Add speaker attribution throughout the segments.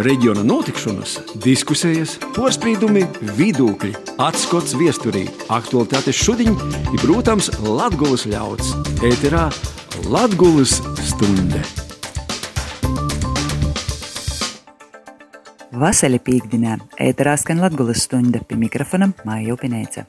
Speaker 1: reģiona notikšanas, diskusijas, porcelāna, vidūkļi, atskats viesturī, aktuālitātes šodien ir, protams, Latvijas ļauds. Ēterā Latvijas stunde.
Speaker 2: Vasaļa pīkdienā ēterā skan Latvijas stunde pie mikrofona Māja Upinēca.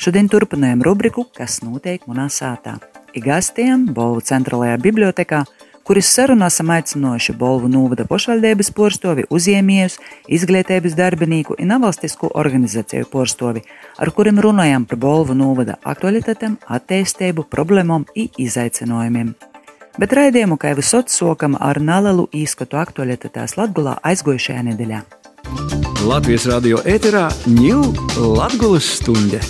Speaker 2: Šodien turpinājam rubriku Kas notiek manā sātā. Igastiem Bolvu centrālajā bibliotekā kuris sarunās esam aicinājuši Bolvu Nūvada pošvaldības porstovi, uzņēmējus, izglītības darbinīku un nevalstisku organizāciju porstovi, ar kuriem runājam par Bolvu Nūvada aktualitātēm, attīstību, problēmām un izaicinājumiem. Bet raidījumu, kā jau visot, sokam ar nelielu īskatu aktualitātēs Latgulā aizgojušajā nedēļā.
Speaker 1: Latvijas radio ēterā ņūl Latgulas stunde!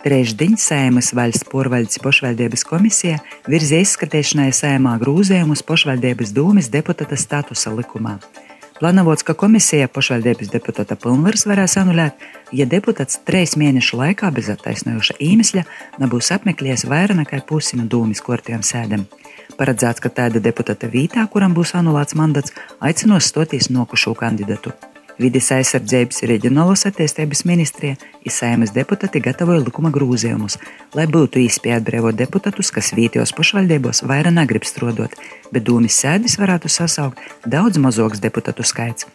Speaker 2: Trešdiņa Sēmas valsts porvaļas pošvaldības komisija virzīja izskatīšanai Sēmā grūzījumus pošvaldības dūmis deputāta statusa likumā. Plānots, ka komisija pošvaldības deputāta pilnvaras varēs anulēt, ja deputāts trīs mēnešu laikā bez attaisnojoša iemesla nebūs apmeklējis vairāk nekā pusi no dūmis kortiem sēdēm. Paredzēts, ka tāda deputāta vītā, kuram būs anulēts mandats, aicinās stoties nokušo kandidatu. Vides aizsardzības reģionālās attīstības ministrija un saimas deputāti gatavoja likuma grozījumus, lai būtu īspēja atbrīvot deputātus, kas vietējos pašvaldībos vairāk negrib strādāt, bet dūmis sēdes varētu sasaukt daudz mazāks deputātu skaits.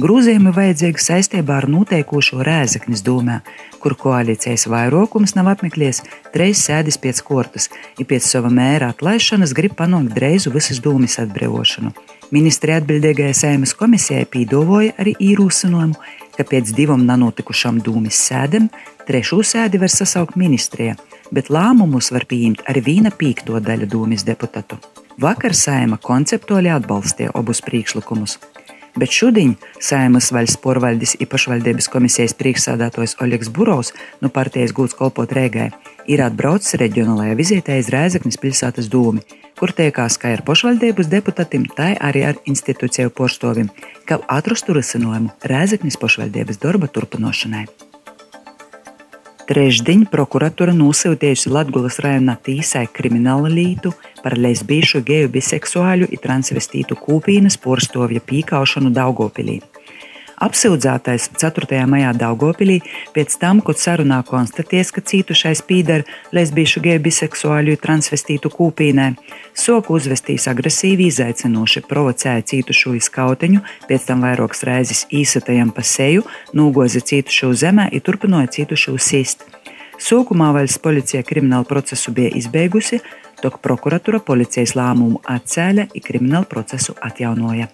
Speaker 2: Grūzījumi vajadzīgi saistībā ar noteikošo Rēzaknis dūmē, kur koalīcijas vairākums nav apmeklējis trīs sēdes pēc kortas, ja pēc sava mēra atlaišanas grib panākt dreizu visas dūmis atbrīvošanu. Ministrija atbildīgajai sēmas komisijai pīdavoja arī īrūsinojumu, ka pēc divām nanotikušām dūmis sēdēm trešo sēdi var sasaukt ministrija, bet lēmumus var pieņemt arī viena pīkto daļa dūmis deputātu. Vakar sēma konceptuāli atbalstīja abus priekšlikumus. Bet šodien Saimas valsts porvaldis īpašvaldības komisijas priekšsādātājs Oļegs Burovs no partijas gūts kolpot Rēgai ir atbraucis reģionālajā vizītē iz Rēzaknis pilsētas dūmi, kur tiekās kā ar pašvaldības deputātiem, tā arī ar institūciju porstovim, kā atrastu risinājumu Rēzeknis pašvaldības darba turpināšanai. Trešdiņ prokuratūra nosūtījusi Latvijas rajonā tīsai krimināla lītu par lesbiešu, geju, biseksuāļu un transvestītu kūpīnas porstovja pīkaušanu Daugopilī. Apsūdzētais 4. maijā Daugopilī pēc tam, kad sarunā konstatēs, ka cītušais pīdara lesbiešu, geju, biseksuāļu, transvestītu kūpīnē, soku uzvestīs agresīvi, izaicinoši, provocēja cītušo izskauteņu, pēc tam vairākas reizes īsatajam pa seju, nūgoza cītušo zemē un turpināja cītušo sist. Sākumā valsts policija kriminālu procesu bija izbeigusi, tok prokuratūra policijas lēmumu atcēla un kriminālu procesu atjaunoja.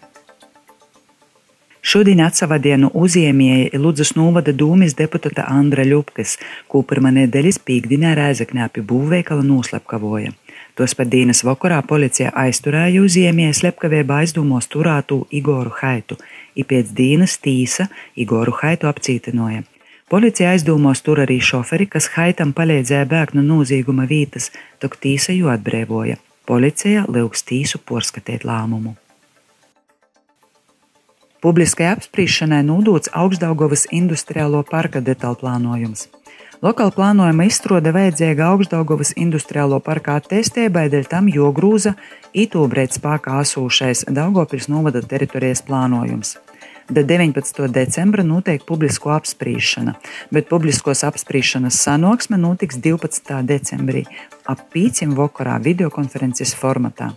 Speaker 2: Šodien atsavadienu uzņēmēja Ludzas novada dūmis deputāta Andra Ļupkas, ko pirmā nedēļas pīkdienā Rēzaknē pie būvveikala noslepkavoja. Tos pat dienas vakarā policija aizturēja uzņēmēju slepkavībā aizdomos turētu Igoru Haitu, un pēc dienas tīsa Igoru Haitu apcietinoja. Policija aizdomos tur arī šoferi, kas Haitam palīdzēja bēgt no nozīguma vietas, tok tīsa jo atbrīvoja. Policija lūgs tīsu porskatīt lēmumu. Publiskai apspriešanai nodots Augstdagovas industriālo parka detaļu plānojums. Lokāla plānojuma izstrāde vajadzīga Augstdagovas industriālo parka attīstībai, dēļ tam jogrūza itūbrēt spēkā asūšais Daugopils novada teritorijas plānojums. Da 19. decembra notiek publisko apspriešana, bet publiskos apspriešanas sanāksme notiks 12. decembrī ap 5. vakarā videokonferences formatā.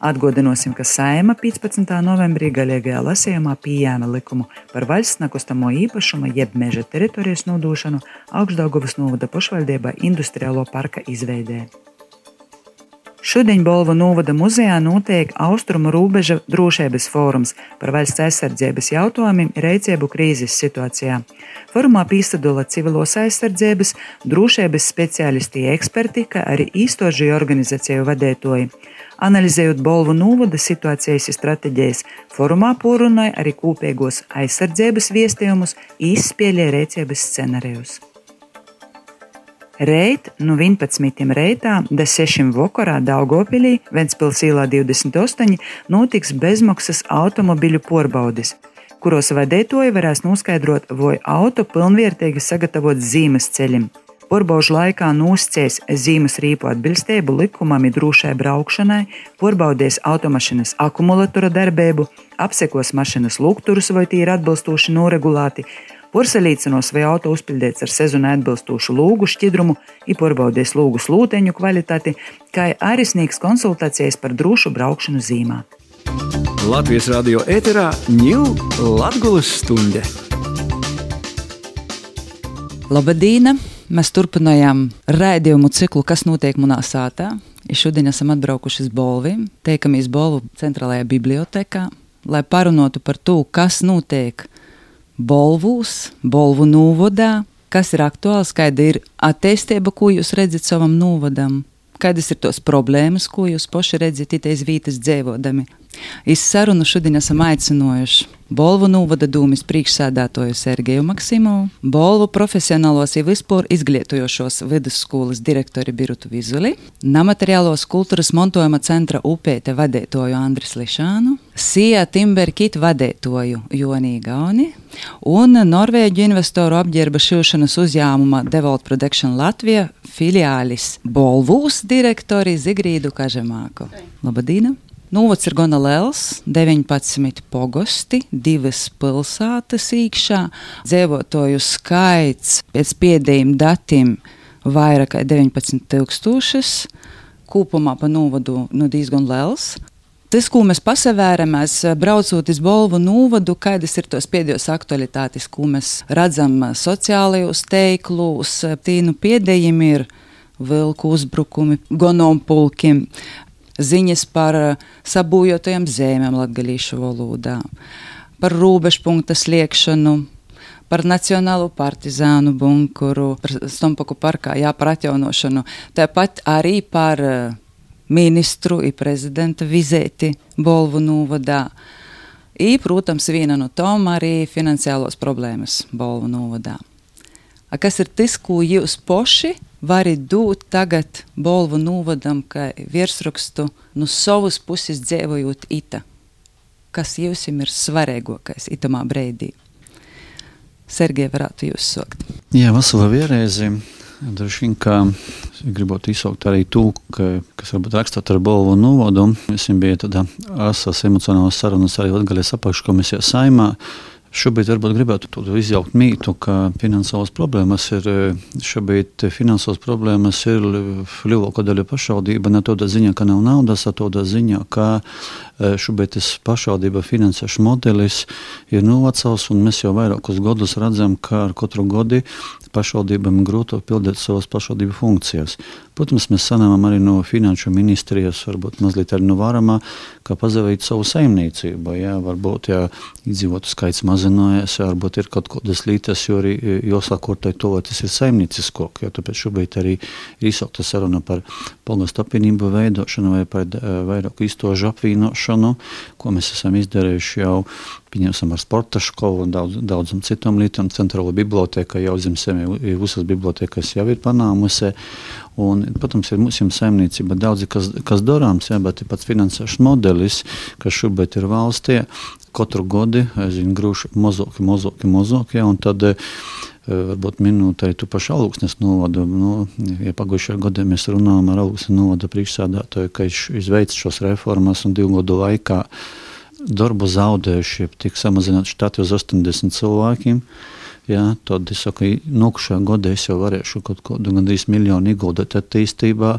Speaker 2: Atgādināsim, ka Saima 15. novembrī galīgajā lasījumā pieņēma likumu par valsts nekustamo īpašumu jeb meža teritorijas nodošanu Augstdagovas novada pašvaldībai industriālo parka izveidē. Šodien Bolvu novada muzejā notiek Austrumu robeža drošības fórums par valsts aizsardzības jautājumiem reiciebu krīzes situācijā. Forumā piesadola civilos aizsardzības, drošības speciālisti, eksperti, kā arī īstožu organizāciju vadītāji. Analizējot Bolvu novada situācijas un stratēģijas, forumā porunāja arī kopīgos aizsardzības viestījumus, izspēlēja rēcības scenārijus. Reit no 11. reitā da 6. vakarā Daugopilī, Ventspils īlā 28, notiks bezmaksas automobiļu porbaudis, kuros vadītāji varēs noskaidrot, vai auto pilnvērtīgi sagatavot zīmes ceļiem
Speaker 3: Porbaužu laikā noscies zīmes rīpu atbilstību likumam ir drošai braukšanai, porbaudies automašīnas akumulatora darbību, apsekos mašīnas lukturus, vai tie ir atbilstoši noregulēti, porcelīcenos vai auto uzpildīts ar sezonai atbilstošu lūgu šķidrumu, ir porbaudies lūgu slūteņu kvalitāti, kā arī sniegs konsultācijas par drošu braukšanu zīmā.
Speaker 1: Latvijas radio ēterā ņūl Latgulas stunde.
Speaker 3: Labadīna! Mēs turpinājām raidījumu ciklu, kas notiek manā sātā. Šodien esam atbraukuši uz Bolvi, teikamies Bolvu centrālajā bibliotekā, lai parunātu par to, kas notiek Bolvūs, Bolvu novadā, kas ir aktuāls, kāda ir attīstība, ko jūs redzat savam novadam, kādas ir tos problēmas, ko jūs paši redzat itēs vītas dzīvodami. Iz sarunu šodien esam aicinājuši Bolvu novada dūmis priekšsēdētoju Sergeju Maksimovu, Bolvu profesionālos jau vispār izglītojošos vidusskolas direktori Birutu Vizuli, Namateriālos kultūras montojuma centra upēte vadētoju Andris Lišānu, Sija Timberkit vadētoju Jonī Gauni un Norvēģu investoru apģērba šūšanas uzņēmuma Devolt Production Latvija filiālis Bolvūs direktori Zigrīdu Kažemāku. Labadīna! Novads ir gana liels, 19 pogosti, divas pilsētas iekšā, dzīvotāju skaits pēc pēdējiem datiem vairāk kā 19,000. Kopumā pa novadu nu, diezgan liels. Tas, ko mēs pasavēramies, braucot uz Bolvu novadu, kādas ir tos pēdējos aktualitātes, ko mēs redzam sociālajos teiklos, tīnu pēdējiem ir vilku uzbrukumi, gonompulkiem, ziņas par eh, sabūjotajām zemēm latgaļīšu valodā, par robežpunkta sliekšanu, par Nacionālo partizānu bunkuru, par Stompaku parkā, jā, par atjaunošanu, tāpat arī par eh, ministru un prezidenta vizēti Bolvu novadā. I, protams, viena no tām arī finansiālos problēmas Bolvu novadā. A, kas ir tas, ko jūs paši vari dot tagad Bolvu novadam, kā virsrakstu no savas puses dzīvojot ita. Kas jums ir svarīgākais itamā brīdī? Sergei, varētu jūs sākt.
Speaker 4: Jā, vasarā vienreizi. Droši vien, ka gribot izsaukt arī to, ka, kas varbūt rakstot ar Bolvu novadu. Visiem bija tāda asas emocionālas sarunas arī Latgalijas apakškomisijā saimā. Šobrīd varbūt gribētu izjaukt mītu, ka finansiālas problēmas ir, šobrīd finansiālas problēmas ir lielākā daļa pašvaldība, ne tādā ziņā, ka nav naudas, bet tādā ziņā, ka e, šobrīd tas pašvaldība finansēšanas modelis ir novacals, un mēs jau vairākus gadus redzam, ka ar katru gadu pašvaldībām grūtāk pildīt savas pašvaldību funkcijas. Protams, mēs sanāmām arī no finanšu ministrijas, varbūt mazliet arī no varamā, kā pazavīt savu saimniecību. Jā, varbūt, ja iedzīvotu skaits mazinājies, jā, varbūt ir kaut kādas lītas, jo arī jāsakortai to, vai tas ir saimniecisko, jo tāpēc šobrīd arī ir izsaukta saruna par polgastu apvienību veidošanu vai par vairāku iztožu apvienošanu, ko mēs esam izdarījuši jau pieņemsim ar sporta skolu un daudz, daudzam citam lietām. Centrāla biblioteka jau zem sevi visas bibliotekas jau ir panāmusi. Un, protams, ir mūsu saimniecība daudz kas, kas darāms, jā, bet pats finansēšanas modelis, kas šobrīd ir valstī, katru gadu grūž mazāk, mazāk, mazāk. Tad eh, varbūt minūte arī tu pašu augstnes novadu. Nu, ja pagājušajā gadā mēs runājām ar augstnes novadu priekšsādātāju, ka viņš izveic šos reformas un divu gadu laikā darbu zaudējuši, tika samazināti štati uz 80 cilvēkiem. Jā, tad es saku, nākamajā gadā es jau varēšu kaut kādu gandrīz miljonu ieguldīt attīstībā.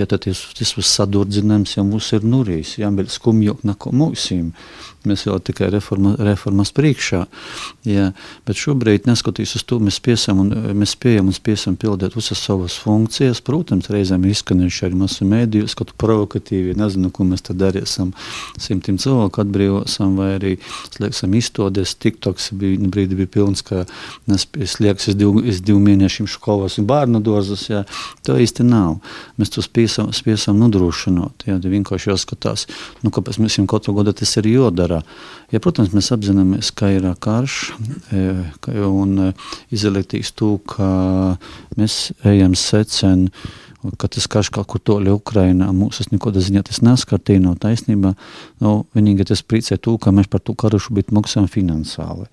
Speaker 4: Ja tad tas, tas sadurdzinājums jau mums ir nurījis, jā, bet skumjāk nekā mūsim. Mēs vēl tikai reforma, reformas priekšā. Jā, bet šobrīd, neskatoties uz to, mēs un mēs spējam un spējam pildīt visas savas funkcijas. Protams, reizēm ir izskanējuši arī masu mēdījus, kaut provokatīvi, nezinu, ko mēs tad darīsim. Simtiem cilvēku atbrīvosim vai arī slēgsim izstādes. TikToks bija, nu, brīdi bija pilns, ka slēgs iz divu, divu mēnešiem skolas un bērnu dārzus. To īsti nav. Mēs to spējam nodrošināt. Jā, vienkārši jāskatās, nu, kāpēc mums katru gadu tas ir jādara jādara. Ja, protams, mēs apzināmies, ka ir karš un izolētīs to, ka mēs ejam secen ka tas karš kaut kur toļi Ukrainā, mūsu nekādā ziņā tas neskartīja no taisnībā. Nu, vienīgi tas priecē to, ka mēs par to karu šobrīd maksājam finansiāli.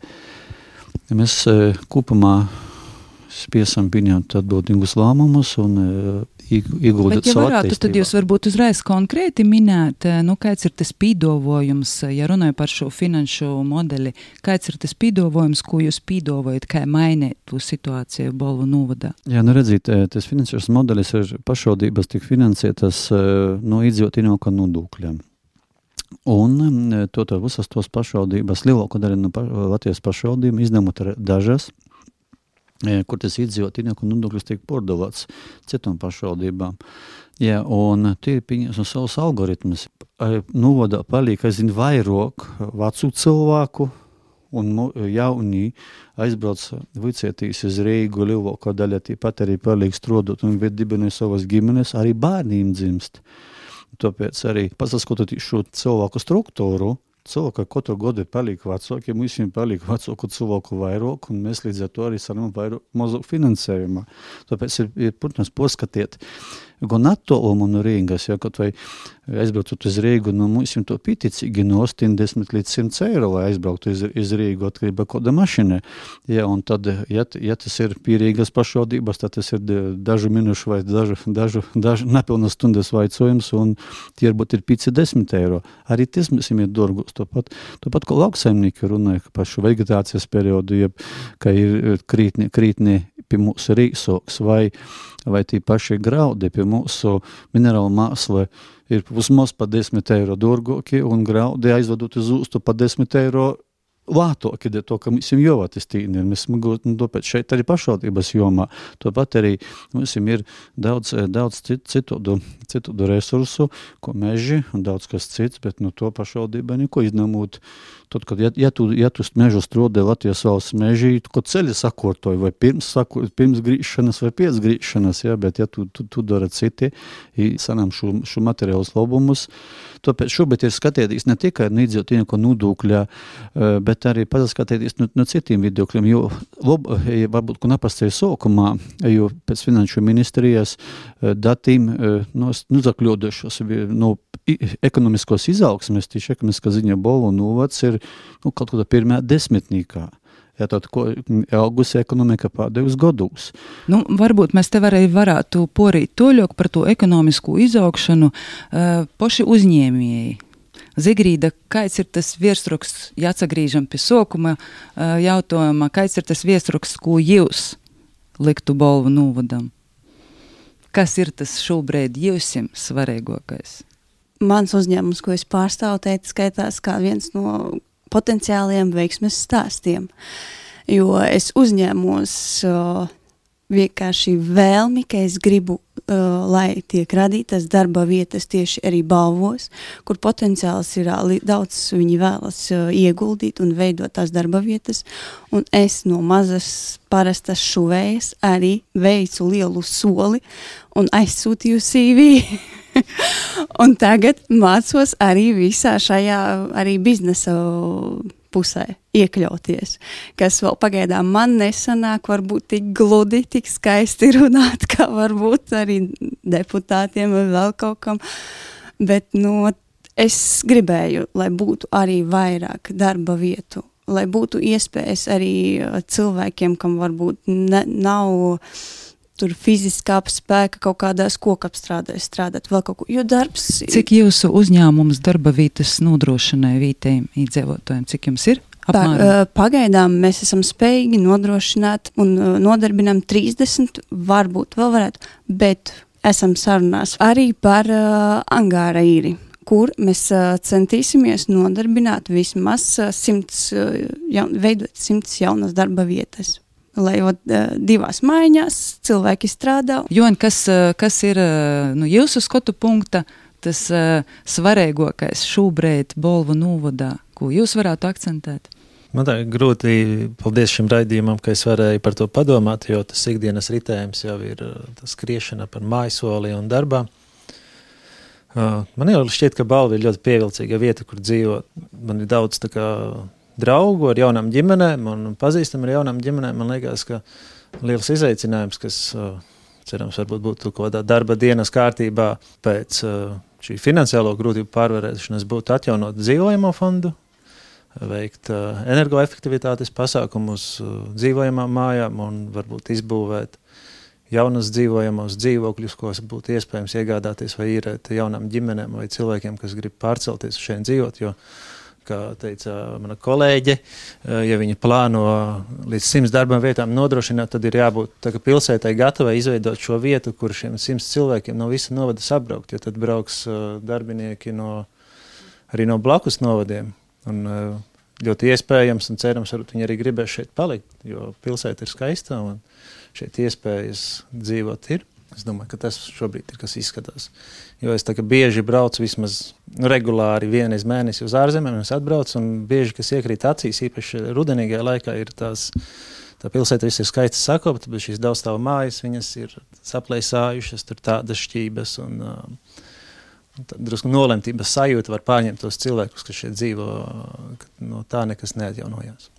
Speaker 4: Ja mēs kopumā spiesam pieņemt atbildīgus lēmumus un ieguldīt
Speaker 3: ja savu varētu, tad jūs varbūt uzreiz konkrēti minēt, nu, kāds ir tas pīdovojums, ja runāju par šo finanšu modeli, kāds ir tas pīdovojums, ko jūs pīdovojat, kā mainīt to situāciju Bolvu novadā?
Speaker 4: Jā, nu redzīt, tas finansiāls modelis ir pašvaldības tik finansētas no iedzīvotību nodokļiem. Un to visas tos pašvaldības, lielāko daļu no pa, Latvijas pašvaldībām, izņemot dažas, kur tas iedzīvotību nodokļus tiek pārdalīts citām pašvaldībām. Ja, un tie ir pieņemts savus algoritmus. Novadā paliek, es zinu, vairāk vecu cilvēku, un jauni aizbrauc vicētīs uz Reigu, lielākā daļa tāpat arī paliek strodot un dibināja savas ģimenes, arī bērniem dzimst. Tāpēc arī paskatoties šo cilvēku struktūru, cilvēki katru gadu paliek vecāki, mums viņiem paliek vecāku cilvēku vairāk, un mēs līdz ar to arī saņemam mazāk finansējuma. Tāpēc ir, ir protams, paskatiet gan attālumu no Rīgas, ja kaut vai aizbraucot uz Rīgu, nu, mums to pieticīgi no 80 līdz 100 eiro, lai aizbrauktu uz, uz Rīgu atkarībā kāda mašīna. Ja, un tad, ja, ja tas ir pierīgas pašvaldības, tad tas ir dažu minūšu vai dažu, dažu, dažu nepilnas stundas vaicojums, un tie varbūt ir 5-10 eiro. Arī tas mums ir dārgos. Tāpat, tāpat kā lauksaimnieki runāja par šo vegetācijas periodu, jeb, ka ir krītni, krītni pie mūsu rīsoks vai, vai tī paši graudi pie mūsu minerāla māsla ir vismaz pa 10 eiro dārgāki, un graudi aizvedot uz ūstu pa 10 eiro vātoki, dēļ to, ka mums ir jāattīstīna. Mēs smagot, nu, tāpēc šeit arī pašvaldības jomā. Tāpat arī mums ir daudz, daudz citu, citu resursu, ko meži un daudz kas cits, bet no nu, to pašvaldība neko izņemot Tad, kad ja, ja tu, ja tu mežu strādāji Latvijas valsts mežī, tu kaut ceļi sakortoji, vai pirms, sako, pirms grīšanas, vai pēc grīšanas, ja, bet ja tu, tu, tu dari citi, sanām šo, šo materiālus labumus, tāpēc šobrīd ir skatēties ne tikai no iedzīvotīnieku nodokļa, e, bet arī paskatēties no, no citiem viedokļiem, jo lob, varbūt, ko nepastāja sākumā, jo pēc finanšu ministrijas e, datiem e, no, nozakļodošos no ekonomiskos izaugsmes, tieši ekonomiskā ziņa Bolu novads ir nu, kaut kādā pirmā desmitnīkā. Ja ko augusi ekonomika pēdējos gados.
Speaker 3: Nu, varbūt mēs te arī varētu porīt toļok par to ekonomisko izaugšanu uh, poši uzņēmēji. Zigrīda, kāds ir tas virsraksts, ja atgriežam pie sokuma jautājuma, kāds ir tas virsraksts, ko jūs liktu balvu novadam? Kas ir tas šobrīd jūsim svarīgākais?
Speaker 5: mans uzņēmums, ko es pārstāvu, teica, skaitās kā viens no potenciāliem veiksmes stāstiem. Jo es uzņēmos uh, vienkārši vēlmi, ka es gribu, uh, lai tiek radītas darba vietas tieši arī balvos, kur potenciāls ir uh, daudz, viņi vēlas uh, ieguldīt un veidot tās darba vietas. Un es no mazas parastas šuvējas arī veicu lielu soli un aizsūtīju CV. un tagad mācos arī visā šajā arī biznesa pusē iekļauties, kas vēl pagaidām man nesanāk, varbūt tik gludi, tik skaisti runāt, kā varbūt arī deputātiem vai vēl kaut kam. Bet, nu, es gribēju, lai būtu arī vairāk darba vietu, lai būtu iespējas arī cilvēkiem, kam varbūt ne, nav tur fiziskā spēka kaut kādās kokapstrādēs strādāt, vēl kaut ko. Jo darbs.
Speaker 3: Cik jūsu uzņēmums darba vietas nodrošināja vietējiem iedzīvotājiem? Cik jums ir? Apmēram?
Speaker 5: Pagaidām mēs esam spējīgi nodrošināt un nodarbinām 30, varbūt vēl varētu, bet esam sarunās arī par uh, angāra īri kur mēs uh, centīsimies nodarbināt vismaz uh, simts, uh, jaun, veidot simts jaunas darba vietas lai ot, divās maiņās cilvēki strādā.
Speaker 3: Jon, kas, kas ir nu, jūsu skatu punkta, tas svarīgākais šobrīd Bolvu novadā, ko jūs varētu akcentēt?
Speaker 6: Man tā ir grūti, paldies šim raidījumam, ka es varēju par to padomāt, jo tas ikdienas ritējums jau ir skriešana par mājasoli un darbā. Man jau šķiet, ka balva ir ļoti pievilcīga vieta, kur dzīvot. Man ir daudz tā kā draugu ar jaunām ģimenēm un pazīstam ar jaunām ģimenēm. Man liekas, ka liels izaicinājums, kas uh, cerams, varbūt būtu kaut kādā darba dienas kārtībā pēc uh, šī finansiālo grūtību pārvarēšanas, būtu atjaunot dzīvojamo fondu, veikt energoefektivitātes pasākumus dzīvojamām mājām un varbūt izbūvēt jaunas dzīvojamos dzīvokļus, ko būtu iespējams iegādāties vai īrēt jaunām ģimenēm vai cilvēkiem, kas grib pārcelties uz šeit dzīvot. Jo, kā teica mana kolēģe, ja viņi plāno līdz simts darbam vietām nodrošināt, tad ir jābūt pilsētai gatavai izveidot šo vietu, kur šiem simts cilvēkiem no visa novada sabraukt, jo tad brauks darbinieki no, arī no blakus novadiem. Un, ļoti iespējams un cerams, ka viņi arī gribēs šeit palikt, jo pilsēta ir skaista un šeit iespējas dzīvot ir. Es domāju, ka tas šobrīd ir kas izskatās. Jo es bieži braucu vismaz regulāri vienreiz mēnesī uz ārzemēm, un es atbraucu, un bieži kas iekrīt acīs, īpaši rudenīgajā laikā, ir tās. Tā pilsēta ir skaisti sakopta, bet šīs daudzstāvu mājas, ir saplēsājušas, tur tādas šķības un uh, drusku nolemtības sajūta var pārņemt tos cilvēkus, kas šeit dzīvo, ka no tā nekas neatjaunojās.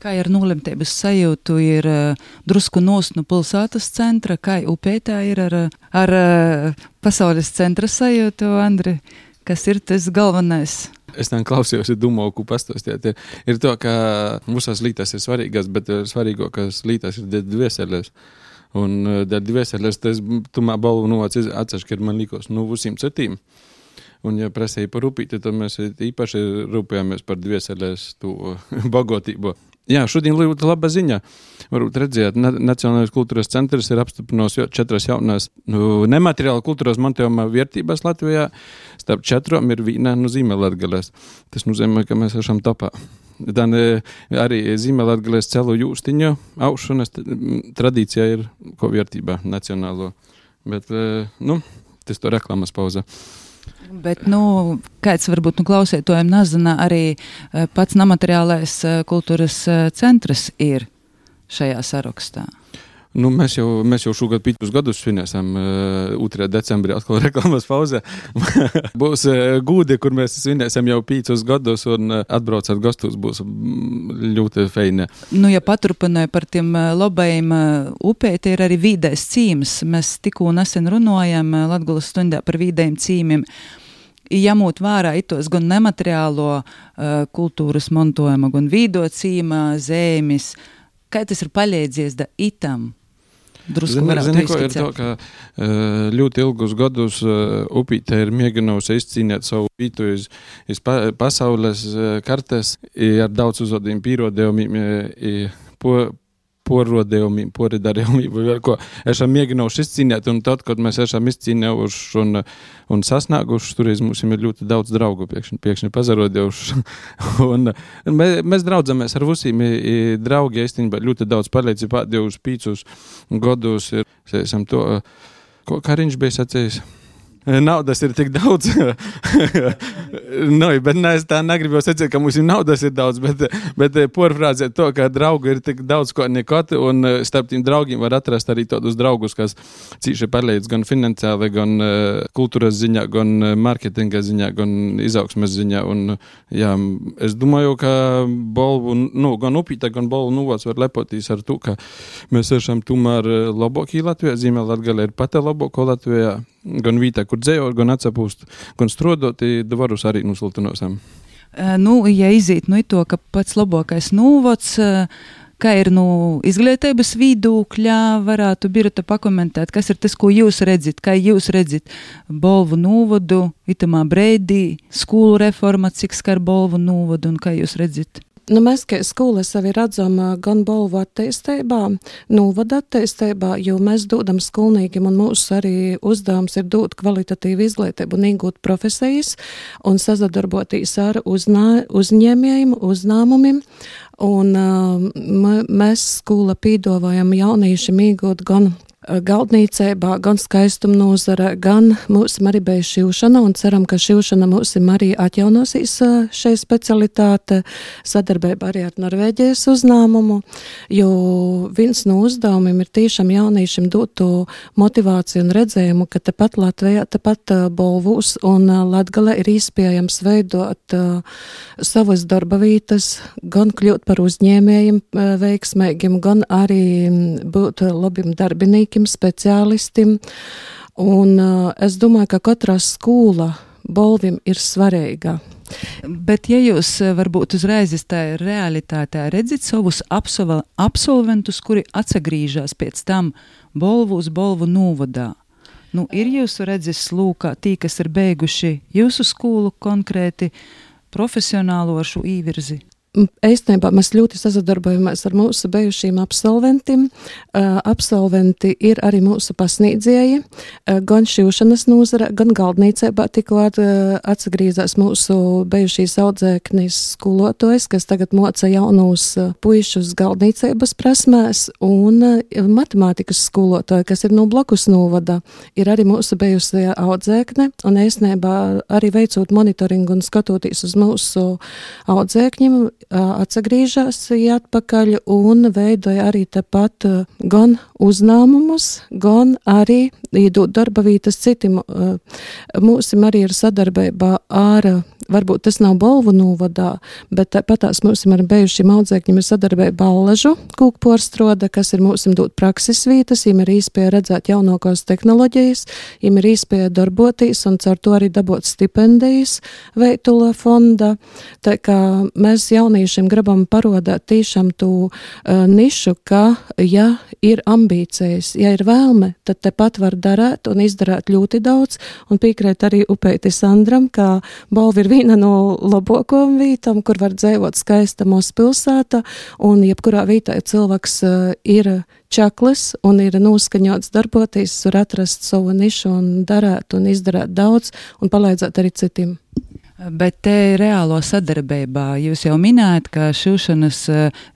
Speaker 3: Kā ar nolemtības sajūtu ir uh, drusku nost no pilsētas centra, kā upētā ir ar, ar uh, pasaules centra sajūtu, Andri, kas ir tas galvenais?
Speaker 7: Es tam klausījos, domāju, ko pastāstīt. Ir, ir to, ka mūsās lītās ir svarīgas, bet svarīgākās lītās ir dvēseles. Un dēļ dvēseles tas tumā balvu novāc atceļ, ka man likos, nu, visiem citiem. Un, ja prasīja par upīti, tad mēs īpaši rūpējāmies par dvēseles bagātību. Jā, šodien ļoti laba ziņa. Varbūt redzēt, Nacionālais kultūras centrs ir apstiprinājis četras jaunās nu, nemateriāla kultūras mantojuma vērtības Latvijā. Starp četrām ir viena no zīmelatgalēs. Tas nozīmē, ka mēs esam topā. Tad arī zīmelatgalēs celu jūstiņu aušanas tradīcija ir ko vērtībā nacionālo. Bet, e, nu, tas to reklāmas pauza.
Speaker 3: Bet, nu, kāds varbūt nu, klausītājiem nezina, arī eh, pats nemateriālais eh, kultūras eh, centrs ir šajā sarakstā.
Speaker 7: Nu, mēs, jau, mēs jau šogad piecus gadus svinēsim. Uh, 2. decembrī atkal reklāmas pauzē. būs uh, gūdi, kur mēs svinēsim jau piecus gadus, un uh, atbraucat gastos būs ļoti feini.
Speaker 3: Nu, ja paturpināju par tiem labajiem upē, tie ir arī vīdais cīms. Mēs tikko nesen runājam Latgulas stundā par vīdējiem cīmiem. Ņemot vērā itos gan nemateriālo uh, kultūras mantojumu, gan vīdocīmā, zēmis, kā tas ir palīdzies da itam?
Speaker 7: Drusku varētu Zini, ir to, ka ļoti ilgus gadus upīte ir mēģinājusi izcīnīt savu vietu iz, iz pa, pasaules kartes ar daudz uzvadījumu pierādījumiem. Po, porrodījumiem, poridarījumiem, vai ko esam mēģinājuši izcīnīt, un tad, kad mēs esam izcīnījuši un, un sasnieguši, tur mums ir ļoti daudz draugu piekšņi, piekšņi pazarodījuši. un, un mēs, mēs draudzamies ar visiem, draugi īstenībā ļoti daudz palīdzību pēdējos pīcus gadus ir, esam to, ko Kariņš bija sacījis. Naudas ir tik daudz. nu, bet ne, es tā negribu teikt, ka mums ir naudas ir daudz, bet, bet porfrāzē to, ka draugu ir tik daudz, ko nekot, un starp tiem draugiem var atrast arī tādus draugus, kas cīši palīdz gan finansiāli, gan kultūras ziņā, gan mārketinga ziņā, gan izaugsmes ziņā. Un, jā, es domāju, ka bolvu, nu, gan upīta, gan bolvu nuvots var lepoties ar to, ka mēs esam tomēr labākie Latvijā, zīmē Latgalē ir pati labāko Latvijā gan vītā, kur dzējot, gan atsapūst, gan strodot, varus arī nusultinosim.
Speaker 3: Nu, ja iziet no nu, to, ka pats labākais nūvots, kā ir nu, izglītības vidūkļā, varētu birata pakomentēt, kas ir tas, ko jūs redzat, kā jūs redzat Bolvu nūvodu, itamā breidī, skolu reforma, cik skar Bolvu nūvodu un kā jūs redzat?
Speaker 8: Nu, mēs, kā skola, sevi redzam gan balvu attīstībā, novada attīstībā, jo mēs dodam skolniekiem, un mūsu arī uzdevums ir dot kvalitatīvu izglītību un iegūt profesijas un sazadarboties ar uznā, uzņēmējiem, uzņēmumiem. Un uh, mēs skola pīdovājam jauniešiem iegūt gan galdniecībā, gan skaistuma nozara, gan mūsu arī bija šīšana, un ceram, ka šīšana mums arī atjaunosīs šai specialitāte sadarbībā arī ar Norvēģijas uzņēmumu, jo viens no uzdevumiem ir tiešām jauniešiem dotu motivāciju un redzējumu, ka tepat Latvijā, tepat Bolvūs un Latgale ir iespējams veidot savas darba vietas, gan kļūt par uzņēmējiem veiksmīgiem, gan arī būt labiem darbiniekiem darbiniekiem, speciālistim. Un uh, es domāju, ka katrā skola Bolvim ir svarīga.
Speaker 3: Bet, ja jūs varbūt uzreiz tā realitātē redzat savus absolventus, kuri atgriežas pēc tam Bolvu uz Bolvu novadā, nu, ir jūsu redzes lūkā tī, kas ir beiguši jūsu skolu konkrēti profesionālo šo īvirzi?
Speaker 8: Īstenībā mēs ļoti sadarbojamies ar mūsu bijušiem absolventiem. Uh, absolventi ir arī mūsu pasniedzēji, uh, gan šūšanas nozara, gan galdniecībā. Tikklāt uh, atgriezīsies mūsu bijušīs audzēknis skolotājs, kas tagad moca jaunus puišus galdniecības prasmēs, un matemātikas skolotāja, kas ir no blakus novada, ir arī mūsu bijusī audzēkne, un īstenībā arī veicot monitoringu un skatoties uz mūsu audzēkņiem, atgriežas atpakaļ un veidoja arī tepat gan uzņēmumus, gan arī iedot darba vietas citiem. Mums arī ir sadarbība ar varbūt tas nav Bolvu novadā, bet patās mums ir bijušiem audzēkņiem ir sadarbība Ballažu kūkporstroda, kas ir mums dot prakses vietas, viņiem ir īspēja redzēt jaunākās tehnoloģijas, viņiem ir īspēja darboties un caur to arī dabūt stipendijas veitula fonda. Tā kā mēs jauniešiem gribam parodāt tiešām tu uh, nišu, ka, ja ir ambīcijas, ja ir vēlme, tad tepat var darēt un izdarīt ļoti daudz un piekrēt arī upēti Sandram, ka Bolvi ir viena no labākajām vietām, kur var dzīvot skaista mūsu pilsēta, un jebkurā ja cilvēks uh, ir čaklis un ir noskaņots darboties, var atrast savu nišu un darēt un izdarīt daudz un palīdzēt arī citiem.
Speaker 3: Bet te reālo sadarbībā jūs jau minējat, ka šūšanas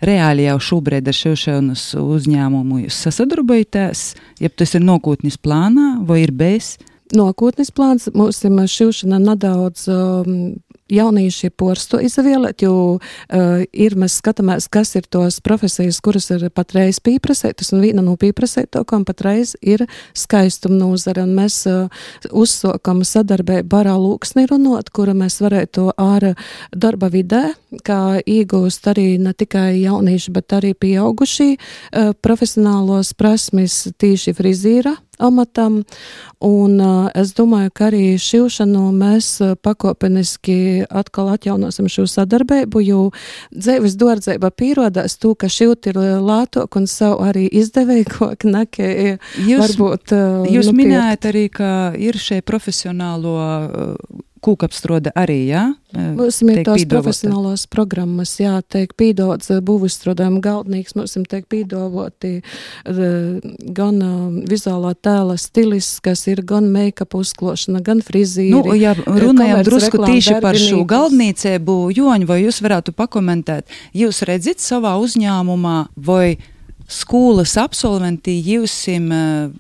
Speaker 3: reāli jau šobrīd ar šūšanas uzņēmumu jūs sasadarbojaties, ja tas ir nokūtnis plānā vai ir bez?
Speaker 8: Nākotnes plāns mums ir šūšana nedaudz um, jaunieši porsto izvēlēt, jo uh, ir mēs skatāmies, kas ir tos profesijas, kuras ir patreiz pieprasētas, un viena no pieprasētokām patreiz ir skaistuma nozara, un mēs uh, uzsokam sadarbību barā lūksni runot, kura mēs varētu ar darba vidē, kā iegūst arī ne tikai jaunieši, bet arī pieaugušie uh, profesionālos prasmes tīši frizīra amatam. Un uh, es domāju, ka arī šīšanu mēs uh, pakopeniski atkal atjaunosim šo sadarbību, jo dzīves dārdzība pierodās to, ka šūt ir lētāk un savu arī izdevīgāk nekā varbūt.
Speaker 3: Uh, jūs nu, minējat arī, ka ir šie profesionālo kūkapstrode arī, jā?
Speaker 8: Mums ir tās profesionālās programmas, jā, tiek pīdots būvistrodēm galdnīgs, mums tiek pīdovoti gan vizuālā tēla stilis, kas ir gan make-up uzklošana, gan frizīri.
Speaker 3: Nu, ja runājam drusku tīši par šo galdnīcēbu, Joņu, vai jūs varētu pakomentēt, jūs redzat savā uzņēmumā, vai skolas absolventi jūsim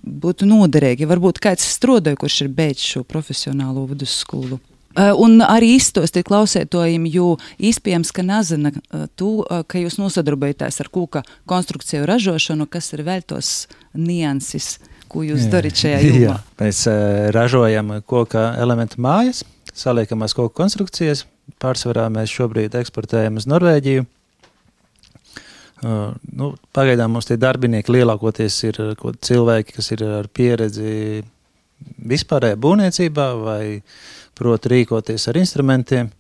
Speaker 3: būtu noderīgi? Varbūt kāds strodoja, kurš ir beidzis šo profesionālo vidusskolu? Eh, un arī izstostiet klausētojiem, jo iespējams, ka nezina eh, to, eh, ka jūs nosadarbojaties ar kūka konstrukciju ražošanu, kas ir vēl tos nianses, ko jūs darat šajā jomā.
Speaker 6: Mēs uh, ražojam koka elementu mājas, saliekamās koka konstrukcijas. Pārsvarā mēs šobrīd eksportējam uz Norvēģiju. Uh, nu, pagaidām mums tie darbinieki lielākoties ir cilvēki, kas ir ar pieredzi vispārējā būvniecībā vai uh, prot rīkoties ar instrumentiem.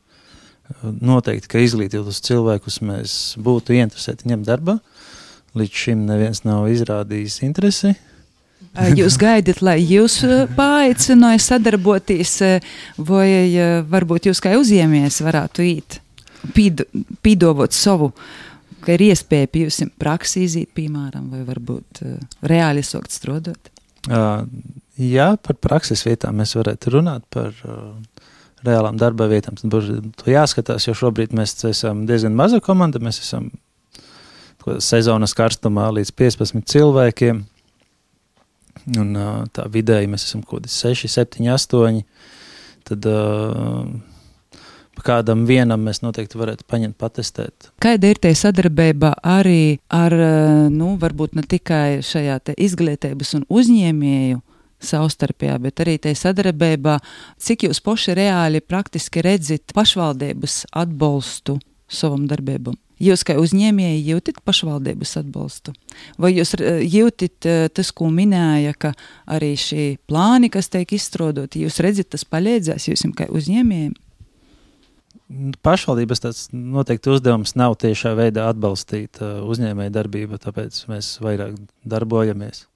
Speaker 6: Noteikti, ka izglītotus cilvēkus mēs būtu interesēti ņemt darbā. Līdz šim neviens nav izrādījis interesi.
Speaker 3: Jūs gaidat, lai jūs paaicināja sadarboties, vai varbūt jūs kā uzņēmējs varētu īt, pīdovot savu, ka ir iespēja pie jums praksi izīt, piemēram, vai varbūt reāli sākt strādāt?
Speaker 6: Jā, par prakses vietām mēs varētu runāt par uh, reālām darba vietām. Tad būs jāskatās, jo šobrīd mēs esam diezgan maza komanda. Mēs esam sezonas karstumā līdz 15 cilvēkiem. Un, uh, tā vidēji mēs esam kaut kādi 6, 7, 8. Tad uh, kādam vienam mēs noteikti varētu paņemt, patestēt.
Speaker 3: Kāda ir tie sadarbība arī ar, uh, nu, varbūt ne tikai šajā izglītības un uzņēmēju savstarpējā, bet arī tajā sadarbībā, cik jūs paši reāli praktiski redzat pašvaldības atbalstu savam darbībam. Jūs kā uzņēmēji jūtat pašvaldības atbalstu? Vai jūs eh, jūtat eh, tas, ko minēja, ka arī šī plāni, kas tiek izstrādāti, jūs redzat, tas palīdzēs jums kā uzņēmējiem?
Speaker 6: Pašvaldības tāds noteikti uzdevums nav tiešā veidā atbalstīt uh, uzņēmēju darbību, tāpēc mēs vairāk darbojamies.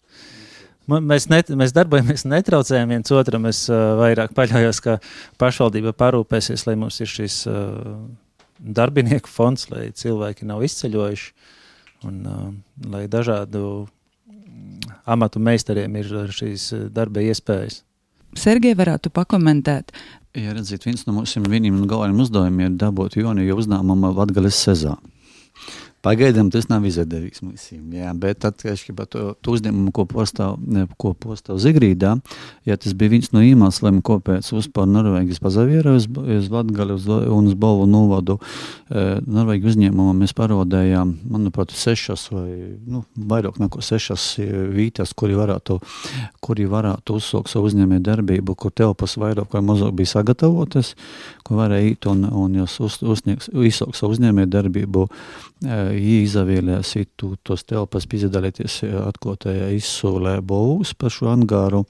Speaker 6: Mēs, net, mēs darbojamies, netraucējam viens otram. Es uh, vairāk paļaujos, ka pašvaldība parūpēsies, lai mums ir šis uh, darbinieku fonds, lai cilvēki nav izceļojuši un uh, lai dažādu amatu meistariem ir šīs darba iespējas.
Speaker 3: Sergei varētu pakomentēt.
Speaker 4: Ja redziet, viens no mūsu galvenajiem uzdevumiem ir dabūt Joniju uzņēmumu Latgales sezonu. Pagaidām tas nav izdevīgs mums. Jā, bet attiecībā par to, to uzņēmumu, ko postāv, ko postāv Zigrīdā, ja tas bija viens no iemesliem, kāpēc uzpār Norvēģijas pazaviera uz, uz Latgali un uz Bolvu novadu e, Norvēģiju uzņēmumu mēs parodējām, manuprāt, sešas vai, nu, vairāk neko sešas vītas, kuri varētu, kuri varētu uzsākt savu uzņēmēju darbību, kur telpas vairāk vai mazāk bija sagatavotas, ko varēja īt un, un jūs uz, izsākt savu uzņēmēju darbību. E, izavīlēs tu tos telpas piedalīties atklātajā izsolē Bovus par šo angāru.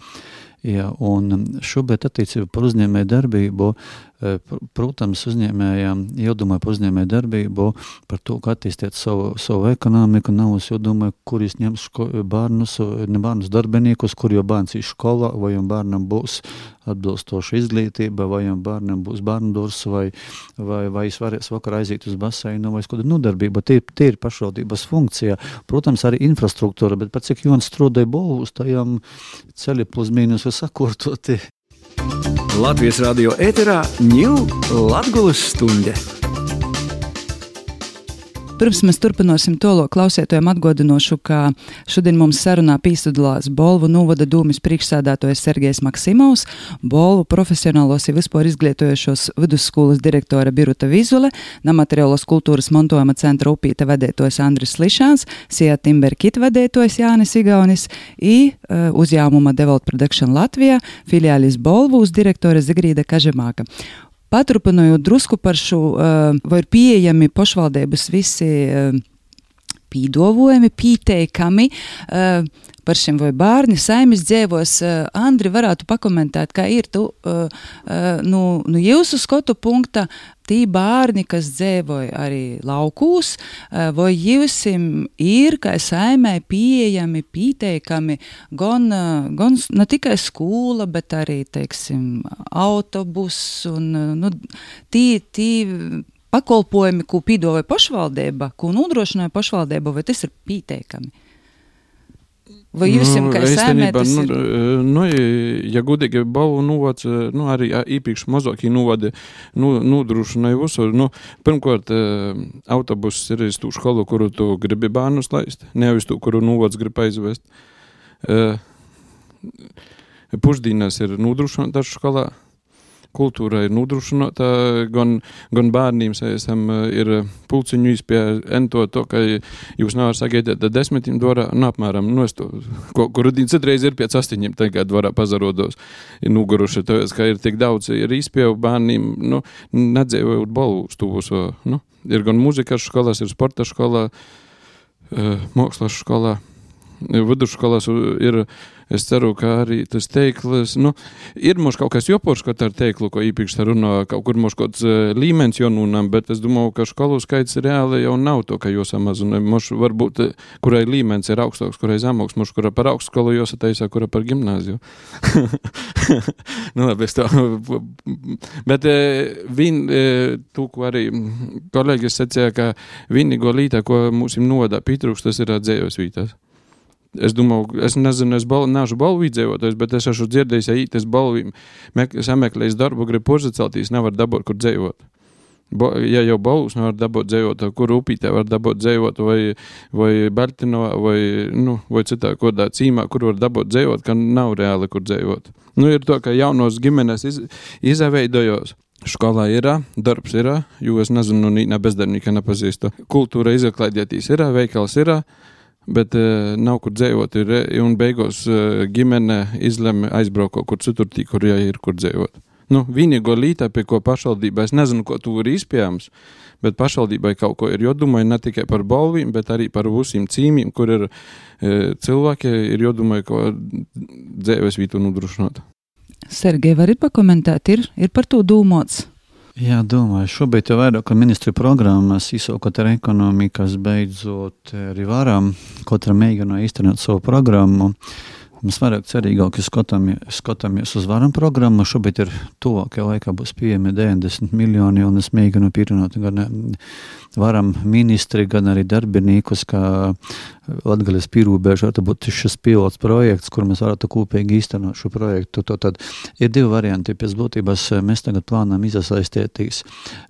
Speaker 4: Ja, un šobrīd attiecībā par uzņēmēju darbību protams, uzņēmējiem jādomā par uzņēmēju darbību, par to, kā attīstīt savu, savu ekonomiku. Nav jādomā, kur jūs ņems bērnus, ne bērnus darbiniekus, kur jau bērns ir skolā, vai jau bērnam būs atbilstoša izglītība, vai jau bērnam būs bērnu durs, vai, vai, vai es varēs vakar aiziet uz baseinu, vai kādu nodarbību. Tie, tie ir pašvaldības funkcija. Protams, arī infrastruktūra, bet pat cik Jons strādāja Bolvus, tajām ceļi plus mīnus ir sakurtoti.
Speaker 1: Latvijas radio ēterā ņūl Latvijas stunde.
Speaker 3: Pirms mēs turpināsim to klausētājiem atgādinošu, ka šodien mums sarunā pīsudalās Bolvu novada dūmis priekšsādātojas Sergejs Maksimovs, Bolvu profesionālos un vispār izglītojošos vidusskolas direktora Biruta Vizule, namateriālos kultūras mantojuma centra upīta vadētājs Andris Lišāns, Sija Timber Kit vadētājs Jānis Igaunis i uh, uzņēmuma Develop Production Latvijā filiālis Bolvūs direktore Zigrīda Kažemāka. Paturpinot drusku par šo, vai ir pieejami pašvaldības visi pīdovojumi, pieteikami par šiem vai bērni saimis dzēvos. Andri varētu pakomentēt, kā ir tu, nu, nu jūsu skotu punkta, tī bērni, kas dzēvoja arī laukūs, vai jūsim ir, kā saimē, pieejami, pieteikami, gan, gan ne tikai skola, bet arī, teiksim, autobus un, nu, tī, tī, pakalpojumi, ko pīdāvāja pašvaldība, ko nodrošināja pašvaldība, vai tas ir pieteikami? Vai jūs esat kā sēmētas?
Speaker 7: Nu, nu, ja gudīgi balvu novac, nu, arī īpaši mazākie novadi, nu, nodrošināja visur. Nu, pirmkārt, autobuss ir uz tū skolu, kuru tu gribi bērnus laist, nevis tu, kuru novac grib aizvest. Pusdienas ir nodrošināta skolā kultūra ir nodrošināta, gan, gan bērniem esam, ir pulciņu izpēja ento to, ka jūs nevarat sagaidīt ar desmitiem dvarā, un apmēram, nu, es to, ko, kur citreiz ir pēc astoņiem, tagad dvarā pazarodos, ir nuguruši, tāpēc, ka ir tik daudz, ir izpēju bērniem, nu, nedzēvojot balvu stūvus, nu, ir gan mūzikas skolās, ir sporta skolā, mākslas skolā, vidusskolās ir Es ceru, ka arī tas teiklis, nu, ir mums kaut kas jopošs, ka ar teiklu, ko īpaši runā, kaut kur mums kaut kāds uh, līmenis jaununam, bet es domāju, ka skolu skaits reāli jau nav to, ka jūs samazina. Mums varbūt, kurai līmenis ir augstāks, kurai zemāks, mums kura par augstu skolu jūs ataisā, kura par gimnāziju. nu, labi, es to. bet uh, vien, tu, ko arī kolēģis sacīja, ka vienīgo lītā, ko mums ir nodā pietrūkst, tas ir dzējos vītās. Es domāju, es nezinu, es bal, neesmu balvu izdzīvotājs, bet es esmu dzirdējis, ja īstenībā es balvu sameklēju darbu, gribu uzcelties, nevar dabūt, kur dzīvot. Bo, ja jau balvus nevar dabūt dzīvot, kur upītē var dabūt dzīvot, vai, vai Baltino, vai, nu, vai citā kodā cīmā, kur var dabūt dzīvot, ka nav reāli, kur dzīvot. Nu, ir to, ka jaunos ģimenes iz, izaveidojos. Skolā ir, darbs ir, jo es nezinu, ne bezdarbnieka nepazīstu. Kultūra izklaidētīs ir, veikals ir bet uh, nav kur dzīvot. Ir, un beigās uh, ģimene izlemj aizbraukt kaut kur citur, kur jau ir kur dzīvot. Nu, vienīgo lītā, pie ko pašvaldībai, es nezinu, ko tu vari izpējams, bet pašvaldībai kaut ko ir jodomāja ne tikai par balvīm, bet arī par visiem cīmiem, kur ir e, cilvēki, ir jodomāja, ko dzīves vietu nodrošināt.
Speaker 3: Sergei, vari pakomentēt, ir, ir par to domāts?
Speaker 4: Jā, domāju, šobrīd jau vairāk ministru programmas izsaukt ar ekonomikas beidzot arī varam, katra mēģina īstenot savu programmu. Mēs vairāk cerīgāk skatāmies, skatāmies uz varam programmu. Šobrīd ir tuvākajā laikā būs pieejami 90 miljoni, un es mēģinu pierunāt gan varam ministri, gan arī darbiniekus, kā Latvijas pierobežā būtu šis pilots projekts, kur mēs varētu kopīgi īstenot šo projektu. To, tad ir divi varianti. Pēc būtības mēs tagad plānām iesaistīties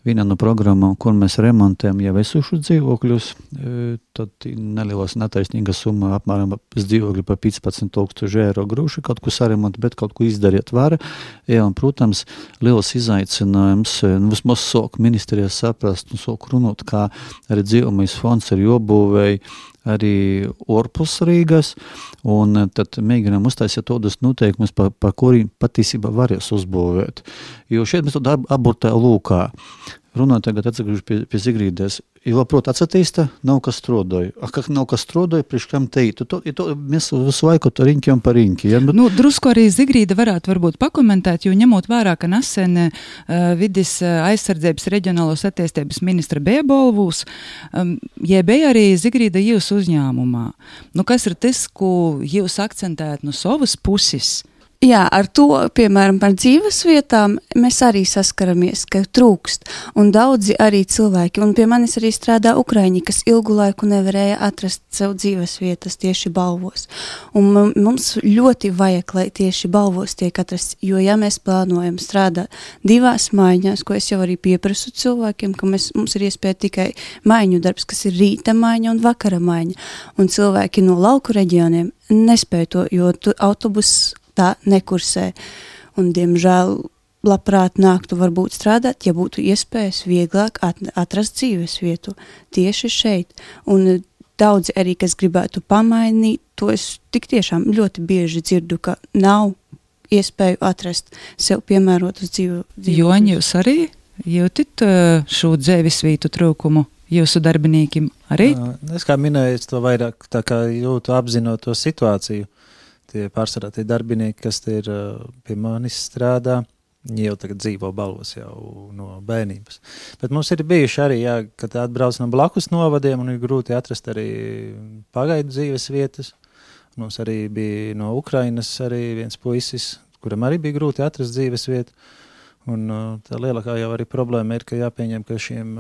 Speaker 4: vienā no programmām, kur mēs remontējam jau esošus dzīvokļus. E, tad nelielas netaisnīgas summa apmēram pēc dzīvokļa par 15 tūkstoši eiro grūši kaut ko saremontēt, bet kaut ko izdarīt var. Jā, un, protams, liels izaicinājums, nu, vismaz sok ministrijas saprast un sok runāt, kā arī dzīvumais fonds ir jobūvēji arī ārpus Rīgas, un tad mēģinām uztaisīt tādus noteikumus, pa, pa kuriem patiesībā varēs uzbūvēt. Jo šeit mēs tādā aburtā lūkā runājot tagad atgriežos pie, pie Zigrīdas. Ir labprāt atsatīsta, nav kas strodoja. A, kā nav kas strodoja, priekš kam teikt? To, to, mēs visu laiku to riņķiem par riņķi. Ja? Bet...
Speaker 3: Nu, drusku arī Zigrīda varētu varbūt pakomentēt, jo ņemot vērā, ka nesen uh, vidis uh, aizsardzības reģionālos attīstības ministra Bēbolvūs, um, jebēja arī Zigrīda jūs uzņēmumā. Nu, kas ir tas, ko jūs akcentējat no savas puses?
Speaker 5: Jā, ar to, piemēram, par dzīves vietām mēs arī saskaramies, ka trūkst. Un daudzi arī cilvēki, un pie manis arī strādā Ukraiņi, kas ilgu laiku nevarēja atrast sev dzīves vietas tieši balvos. Un mums ļoti vajag, lai tieši balvos tiek atrasts, jo ja mēs plānojam strādāt divās maiņās, ko es jau arī pieprasu cilvēkiem, ka mēs, mums ir iespēja tikai maiņu darbs, kas ir rīta maiņa un vakara maiņa. Un cilvēki no lauku reģioniem nespēja to, jo autobus tā nekursē. Un, diemžēl, labprāt nāktu varbūt strādāt, ja būtu iespējas vieglāk atrast dzīves vietu tieši šeit. Un daudzi arī, kas gribētu pamainīt, to es tik tiešām ļoti bieži dzirdu, ka nav iespēju atrast sev piemērotu dzīvu. dzīvu
Speaker 3: Joņi, jūs arī jūtat uh, šo dzīves vietu trūkumu? Jūsu darbiniekiem arī?
Speaker 6: Es kā minēju, es to vairāk jūtu apzinot to situāciju tie pārsvarā tie darbinieki, kas ir pie manis strādā. Viņi jau tagad dzīvo balvos jau no bērnības. Bet mums ir bijuši arī, jā, kad atbrauc no blakus novadiem, un ir grūti atrast arī pagaidu dzīves vietas. Mums arī bija no Ukrainas arī viens puisis, kuram arī bija grūti atrast dzīves vietu. Un tā lielākā jau arī problēma ir, ka jāpieņem, ka šiem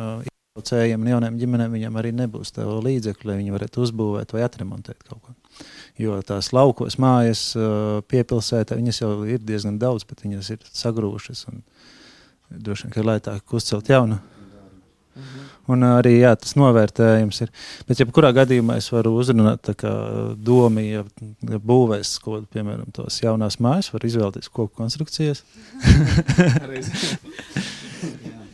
Speaker 6: iepriekšējiem un jauniem ģimenēm viņam arī nebūs tādu līdzekļu, lai viņi varētu uzbūvēt vai atremontēt kaut ko. Jo tās laukos mājas piepilsētā viņas jau ir diezgan daudz, bet viņas ir sagrūšas. Droši vien, ka ir lētāk uzcelt jaunu. Mhm. Un arī jā, tas novērtējums ir. Bet, ja kurā gadījumā es varu uzrunāt domu, ja, ja būvēs kaut kādu, piemēram, tos jaunās mājas, var izvēlēties koku konstrukcijas.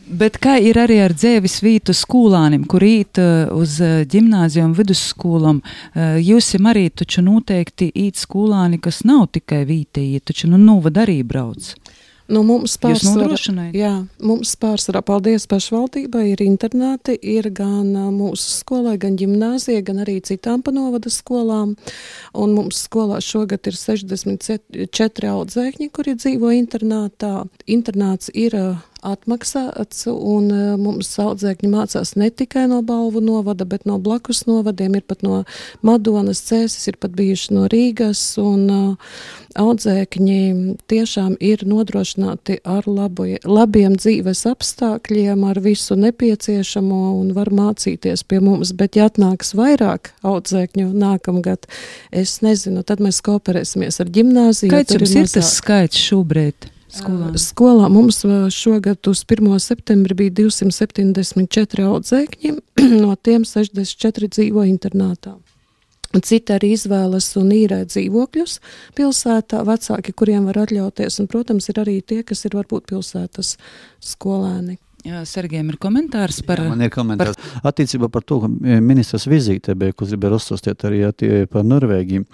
Speaker 3: Bet kā ir arī ar dzēvis vītu skolānim, kur īt uh, uz ģimnāzijām, uh, vidusskolām? Uh, jūs esat arī taču noteikti īt skolāni, kas nav tikai vītēji, taču nu novad arī brauc.
Speaker 8: Nu, mums pārsvarā, jā, mums pārsvarā, paldies pašvaldībai, ir internāti, ir gan mūsu skolai, gan ģimnāzija, gan arī citām panovada skolām. Un mums skolā šogad ir 64 audzēkņi, kuri dzīvo internātā. Internāts ir atmaksāts, un e, mums audzēkņi mācās ne tikai no Balvu novada, bet no blakus novadiem, ir pat no Madonas cēsis, ir pat bijuši no Rīgas, un uh, audzēkņi tiešām ir nodrošināti ar labu, labiem dzīves apstākļiem, ar visu nepieciešamo un var mācīties pie mums, bet ja atnāks vairāk audzēkņu nākamgad, es nezinu, tad mēs kooperēsimies ar ģimnāziju.
Speaker 3: Kāds jums ir tas skaits šobrīd? Skolā.
Speaker 8: Skolā mums šogad uz 1. septembri bija 274 audzēkņi, no tiem 64 dzīvo internātā. Citi arī izvēlas un īrē dzīvokļus pilsētā, vecāki, kuriem var atļauties, un, protams, ir arī tie, kas ir varbūt pilsētas skolēni.
Speaker 3: Sergejam ir komentārs par. Jā,
Speaker 4: man ir komentārs par... attiecībā par to, ka ministrs vizīte bija, kurš gribēja uzstāstīt arī par Norvēģiju.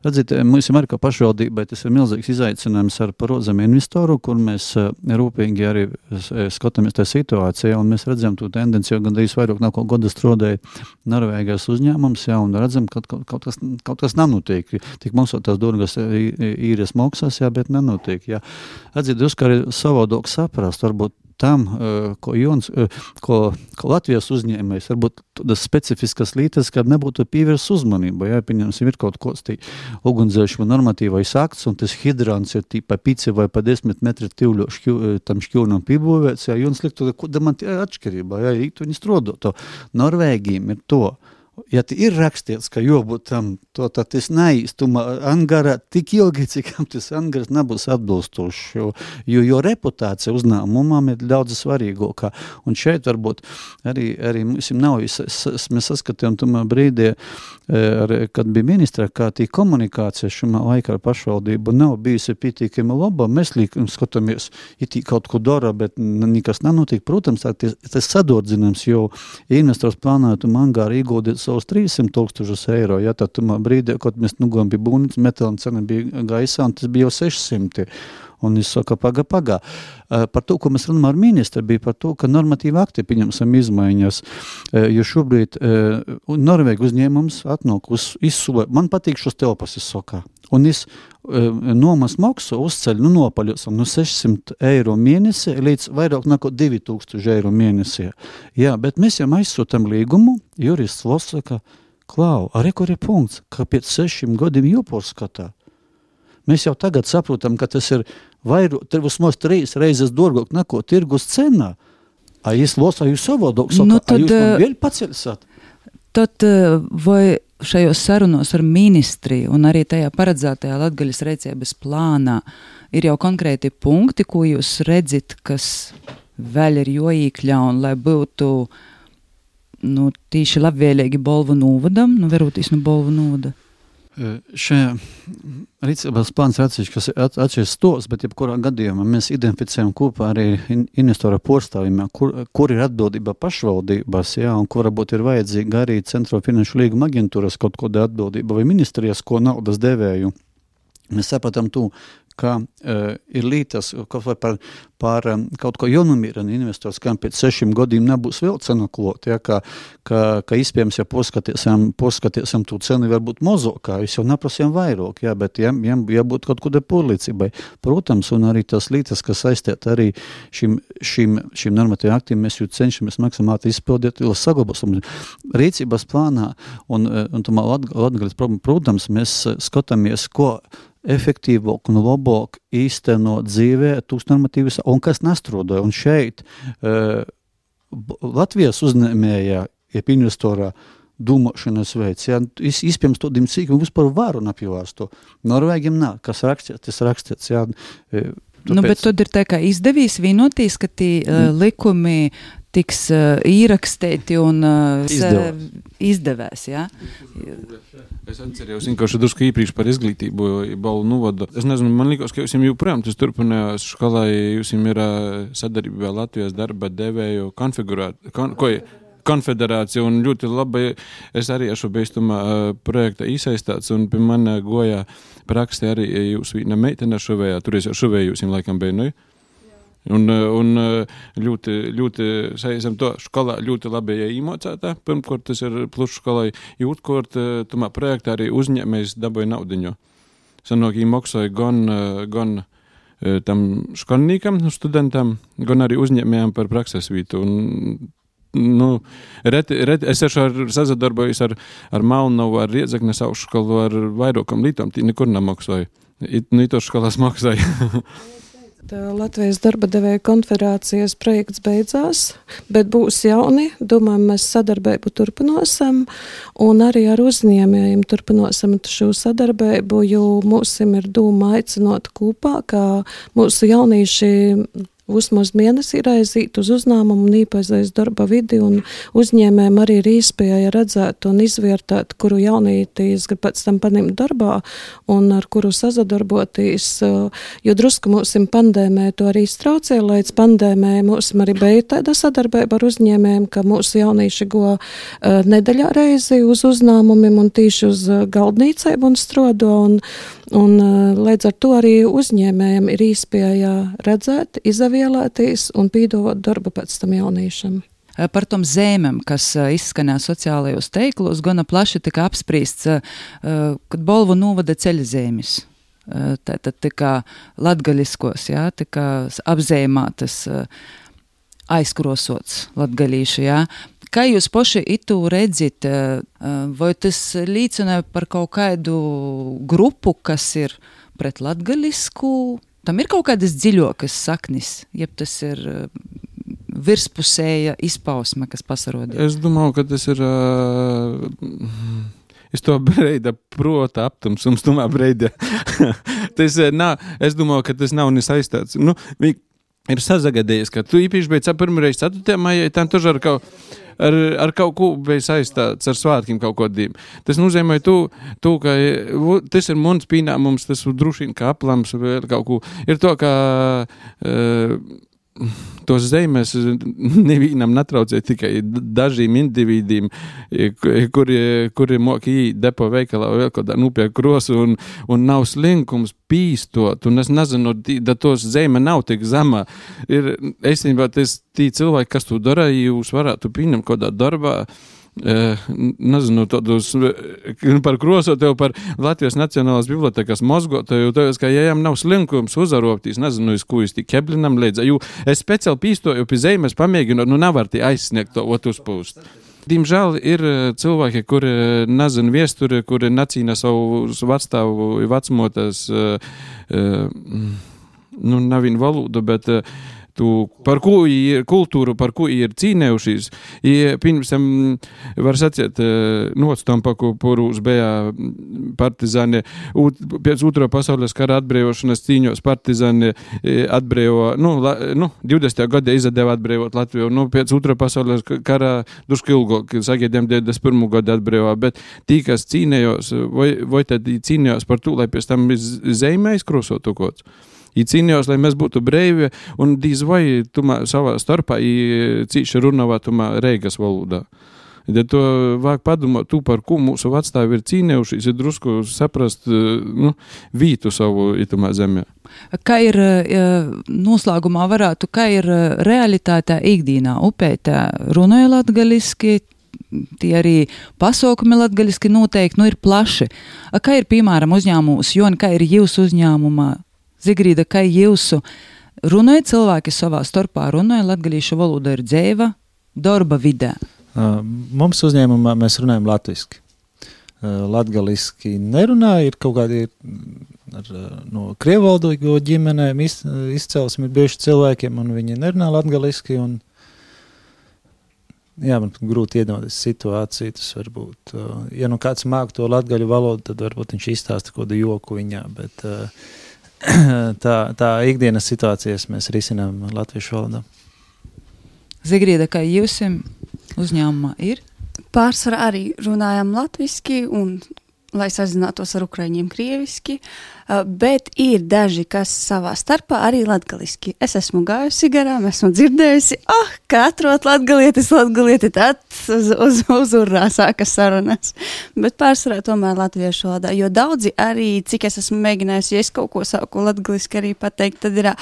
Speaker 4: Redziet, mums ir kā pašvaldībai tas ir milzīgs izaicinājums ar parozam investoru, kur mēs eh, rūpīgi arī eh, skatāmies tajā situācijā, un mēs redzam to tendenci, jo gandrīz vairāk kaut gada strodēja Norvēģijas uzņēmums, jā, un redzam, ka kaut, kaut, kas, kaut kas nenotiek. Tik mums tās durgas īres maksās, jā, bet nenotiek, jā. Redziet, jūs kā arī savādāk saprast, varbūt tam, ko, Jons, ko, ko Latvijas uzņēmējs, varbūt tādas specifiskas lietas, kad nebūtu pievērst uzmanību. Ja, pieņemsim, ir kaut kāds ugunsdzēsuma normatīvais akts, un tas hidrants ir pa 5 vai pa 10 metru tīvļu šķu, tam šķūnam pībūvēts, ja Jons liktu, ka man ir atšķirība, ja, ītu viņi strodot. Norvēģiem ir to ja ir rakstīts, ka jābūt tam, to tad tas neīstuma angara tik ilgi, cik tas angars nebūs atbilstošs, jo, jo, jo reputācija uzņēmumam ir daudz svarīgākā. Un šeit varbūt arī, arī mums nav, mēs saskatījām tumā brīdī, e, ar, kad bija ministra, kā tī komunikācija šumā laikā ar pašvaldību nav bijusi pietiekami laba, mēs līkam skatāmies, it kaut ko dara, bet nekas nenotiek. Protams, tas, tas sadordzināms, jo investors plānētu mangāru iegūdīt savus 300 tūkstošus eiro. Ja, tad brīdī, kad mēs nu gājām pie būvniecības, metāla cena bija gaisā, un tas bija jau 600. Un es saku, paga, paga. Par to, ko mēs runājam ar ministru, bija par to, ka normatīva akti pieņemsim izmaiņas, jo šobrīd Norvēģi uzņēmums atnāk uz izsūlu. Man patīk šos telpas, es saku. Un es nomas maksu uzceļ nu, nopaļosim no 600 eiro mēnesī līdz vairāk nekā 2000 eiro mēnesī. Jā, bet mēs jau aizsūtam līgumu, jurists Losaka, klau, arī kur ir punkts, ka pēc sešiem gadiem jāporskatā. Mēs jau tagad saprotam, ka tas ir vairāk, vismaz trīs reizes dārgāk nekā tirgus cenā. A es losu, jūs savādāk sakat, nu, tad, jūs man vēl paceļsat?
Speaker 3: Tad vai šajos sarunos ar ministriju un arī tajā paredzētajā latgaļas rēcības plānā ir jau konkrēti punkti, ko jūs redzat, kas vēl ir joīkļaun, lai būtu nu, tīši labvēlīgi Bolvu novadam, nu, verūtīs no Bolvu novada?
Speaker 4: Šajā rīcības plāns ir atsevišķi, kas ir atsevišķs tos, bet jebkurā gadījumā mēs identificējam kopā arī investora porcelāniem, kur, kur ir atbildība pašvaldībās, jā, un kur varbūt ir vajadzīga arī centro finanšu līguma aģentūras kaut kāda atbildība vai ministrijas, ko naudas devēju. Mēs saprotam, tu, ka uh, ir lietas, kaut vai par, par um, kaut ko jaunumierinu investors, kam pēc sešiem gadiem nebūs vēl cena klot, ja, ka, ka, ka iespējams, ja poskatīsim, poskatīsim tu cenu varbūt mazākā, es jau neprasījām vairāk, ja, bet jām, jām jābūt kaut kādai porlīcībai. Protams, un arī tas lietas, kas saistīt arī šim, šim, šim normatīviem aktiem, mēs jau cenšamies maksimāli izpildīt, lai saglabāsim rīcības plānā, un, un tomēr Latgales, protams, mēs skatāmies, ko efektīvāk un labāk īstenot dzīvē tos normatīvus, un kas nestrodoja. Un šeit uh, Latvijas uzņēmējā, ja investorā, domāšanas veids. Ja, Iespējams, tādiem cīkiem vispār varu apjūvās to. Norvēģiem nav, kas rakstīts, tas rakstīts. Ja,
Speaker 3: Tāpēc... Nu, bet tad ir tā kā izdevīs vienotīs, ka tie uh, likumi tiks uh, ierakstīti un uh, izdevās. Ja?
Speaker 7: Es atceros, ka viņš drusku īpaši par izglītību balu novada. Es nezinu, man liekas, ka jūs joprojām tas turpinājās skolā, jūs ir sadarbībā Latvijas darba devēju konfigurēt. Kon, ko, konfederācija un ļoti labi. Es arī esmu beigtumā projekta iesaistīts un pie manis goja praksē arī jūs viena meitene šuvējā. Tur es jau šuvēju, jūs laikam biju. Nu? Un, un ļoti, ļoti saistam to skolā ļoti labi iemācītā. Pirmkārt, tas ir plus skolai, jūtkārt, tomā projektā arī uzņēmējs dabūja naudiņu. Sanāk, maksāja gan, gan tam skolniekam, studentam, gan arī uzņēmējiem par prakses vietu. Un, nu, reti, reti, es esmu sazadarbojis ar, ar Malnovu, ar Riedzeknes augšskolu, ar vairākam lītām, tī nekur nemaksāju. Nu, tos skolās maksāju.
Speaker 8: Latvijas darba devēja konferācijas projekts beidzās, bet būs jauni. Domājam, mēs sadarbību turpināsim un arī ar uzņēmējiem turpināsim šo sadarbību, jo mums ir doma aicinot kopā, ka mūsu jaunieši Vismaz mēnesī raizīt uz uzņēmumu un īpazīstīt darba vidi, un uzņēmējiem arī ir iespēja redzēt un izvērtēt, kuru jaunītīs grib pēc tam paņemt darbā un ar kuru sazadarboties. Jo drusku mums pandēmē to arī straucēja, līdz pandēmē mums arī bija tāda sadarbība ar uzņēmējiem, ka mūsu jaunieši go uh, nedēļā reizi uz uzņēmumiem un tīši uz galdnīcēm un strodo. Un, Un, eh, līdz ar to arī uzņēmējiem ir iespēja redzēt, izvēlēties un pīdot darbu pēc tam jauniešiem.
Speaker 3: Eh, par tom zēmēm, kas eh, izskanēja sociālajos teiklos, gana plaši tika apspriests, kad Bolvu novada ceļa zēmis. Tātad tā kā latgaļiskos, jā, tā kā apzēmātas. aizkrosots latgalīšu, jā. Kā jūs paši itu redzat, vai tas līdzina par kaut kādu grupu, kas ir pret latgalisku? Tam ir kaut kādas dziļākas saknes, jeb tas ir virspusēja izpausme, kas pasarodies?
Speaker 7: Es domāju, ka tas ir. Uh, es to breida prota aptumsums, tumā breida. tas nav, es domāju, ka tas nav nesaistāts. Nu, ir sazagadījies, ka tu īpaši beidzot pirmoreiz 4. maijā, tam tur ar kaut ko ar, ar kaut ko bija saistīts ar svētkiem kaut kādiem. Tas nozīmē, tu, tu, ka tas ir mans pīnāmums, tas droši vien kā aplams vai kaut ko. Ir to, ka. Uh, tos zemes nevienam netraucē tikai dažiem individiem, kuri, kuri moki depo veikalā vai vēl kādā nupērk krosu un, un nav slinkums pīstot, un es nezinu, da tos zeme nav tik zema. Ir, īstenībā, tas tī cilvēki, kas to dara, jūs varētu pieņemt kādā darbā, uh, nezinu, tādus par krosoteju, par Latvijas Nacionālās bibliotekas mozgoteju, tev, ka, jām nav slinkums uzaroptīs, nezinu, uz ko jūs tik keblinam līdz, jo es speciāli pīstoju pie zemes, pamēģinu, nu nevar tie aizsniegt to otrs pūst. Diemžēl ir cilvēki, kuri nezina viesturi, kuri necīna savu vecstāvu, vecmotas, nu, nav viņa valodu, bet uh, tu, par ko ir kultūru, par ko ir cīnējušies. Ja, pirmsam, var sacīt, e, notstampa, kurus bija partizāni, pēc otrā pasaules kara atbrīvošanas cīņos partizāni e, atbrīvo, nu, la, nu 20. gada izdeva atbrīvot Latviju, nu, pēc otrā pasaules kara duški ilgāk, sagaidām 21. gada atbrīvā, bet tī, kas cīnējos, vai, vai tad cīnējos par to, lai pēc tam zemē izkrosotu kods. I cīnījos, lai mēs būtu brīvi, un diez vai tumā savā starpā cīši runāvā tumā reigas valodā. Ja to vajag padomāt, tu par ko mūsu vecstāvi ir cīnījušies, ir drusku saprast nu, vītu savu itamā zemē.
Speaker 3: Kā ir noslēgumā varētu, kā ir realitātē ikdīnā upētā runāja latgaliski, tie arī pasaukumi latgaļiski noteikti nu, ir plaši. Kā ir, piemēram, uzņēmums, jo kā ir jūsu uzņēmumā Zigrīda, kā jūsu runāja cilvēki savā starpā, runāja latgalīšu valoda ir dzēva, darba vidē?
Speaker 6: Mums uzņēmumā mēs runājam latviski. Uh, latgaliski nerunāja, ir kaut kādi ar, no krievaldīgo ģimenēm iz, izcelsmi bieži cilvēkiem, un viņi nerunā un jā, man grūti iedomāties situāciju, tas varbūt, ja nu kāds māk to latgaļu valodu, tad varbūt viņš izstāsta kaut kādu joku viņā, bet uh, tā, tā ikdienas situācijas mēs risinām latviešu valodā.
Speaker 3: Zigrīda, kā jūs uzņēmumā ir?
Speaker 5: Pārsvarā arī runājam latviski un lai sazinātos ar ukraiņiem krieviski, bet ir daži, kas savā starpā arī latgaliski. Es esmu gājusi garām, esmu dzirdējusi, ah, oh, katrot latgalietis, latgalieti, tad uz, uz, uz urrā sākas sarunas. Bet pārsvarā tomēr latviešu valodā, jo daudzi arī, cik es esmu mēģinājusi, ja es kaut ko sāku latgaliski arī pateikt, tad ir,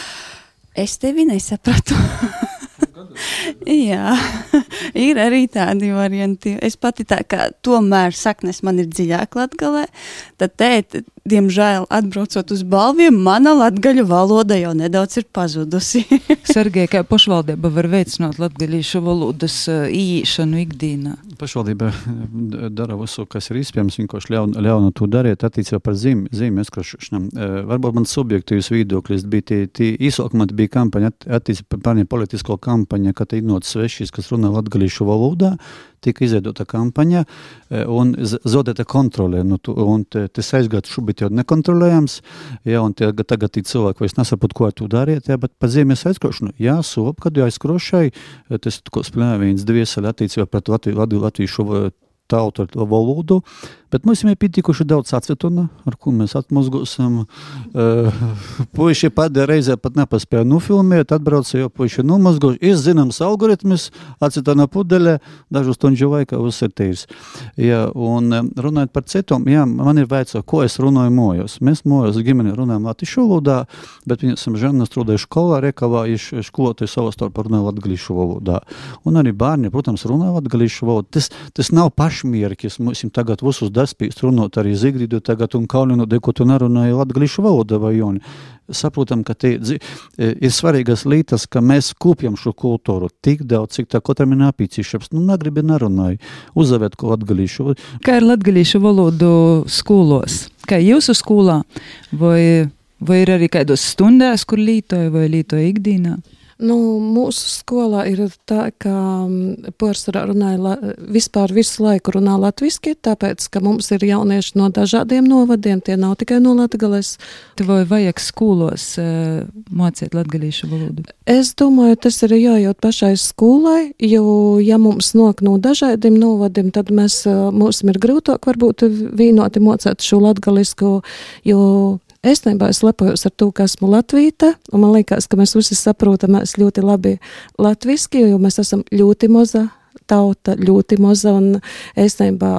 Speaker 5: es tevi nesapratu. Jā, ir arī tādi varianti. Es pati tā kā tomēr saknes man ir dziļāk latgalē, tad tēt, diemžēl, atbraucot uz balviem, mana latgaļu valoda jau nedaudz ir pazudusi.
Speaker 3: Sergei, kā pašvaldība var veicināt latgaļīšu valodas īšanu ikdīnā?
Speaker 4: Pašvaldība dara visu, kas ir iespējams, vienkārši ļauna, ļauna to darīt attiecībā par zīmju zīm izkrašanām. Varbūt man subjektīvs viedoklis bija tie, tie īsākumā bija kampaņa attiecībā par politisko kampaņu, kad ir nots svešis, kas runā latgaļīšu valodā, tika izveidota kampaņa e, un zaudēta kontrole. Nu, tu, un tas aizgāja šobrīd jau nekontrolējams, ja, un tie, tagad ir cilvēki vairs nesaprot, ko tu dariet, ja, bet pa zemes aizkrošanu, jā, sop, kad jau aizkrošai, e, tas, ko spēlē viens dvieseli attiecībā pret Latviju, Latviju tautu valodu, Bet mums ir pietikuši daudz acetona, ar ko mēs atmazgosim. Uh, puiši pēdējā reizē pat nepaspēja nofilmēt, atbrauca jau puiši nomazgoši. Ir zināms algoritms, acetona pudelē, dažu stundu laikā viss ir tīrs. Ja, un runājot par citom, jā, man ir vaicā, ko es runāju mojos. Mēs mojos ģimeni runājam latviešu valodā, bet viņi esam žēl strādājuši skolā, Rekavā, skolotāji savā starpā runāja latgalīšu valodā. Un arī bērni, protams, runāja latgalīšu valodā. Tas, tas nav pašmierkis, mums tagad visus daspīst runot arī Zigridu tagad un Kaulinu, ko tu nerunāji latgalīšu valoda vai Joni. Saprotam, ka tie e, ir svarīgas lietas, ka mēs kūpjam šo kultūru tik daudz, cik tā katram ir nepieciešams. Nu, negribi nerunāju, uzavēt ko latgalīšu.
Speaker 3: Kā ir latgalīšu valodu skolos? Kā jūsu skolā? Vai, vai ir arī kādos stundās, kur lītoja vai lītoja ikdienā?
Speaker 8: Nu, mūsu skolā ir tā, ka mm, pārsvarā runāja, vispār visu laiku runā latviski, tāpēc, ka mums ir jaunieši no dažādiem novadiem, tie nav tikai no latgales.
Speaker 3: Vai vajag skolos uh, mācīt latgalīšu valodu?
Speaker 8: Es domāju, tas ir jājūt pašai skolai, jo, ja mums nok no dažādiem novadiem, tad mēs, uh, mums ir grūtāk varbūt vienoti mocēt šo latgalisku, jo Es nebā es lepojos ar to, ka esmu Latvīta, un man liekas, ka mēs visi saprotamies ļoti labi latviski, jo mēs esam ļoti maza tauta, ļoti maza, un es nebā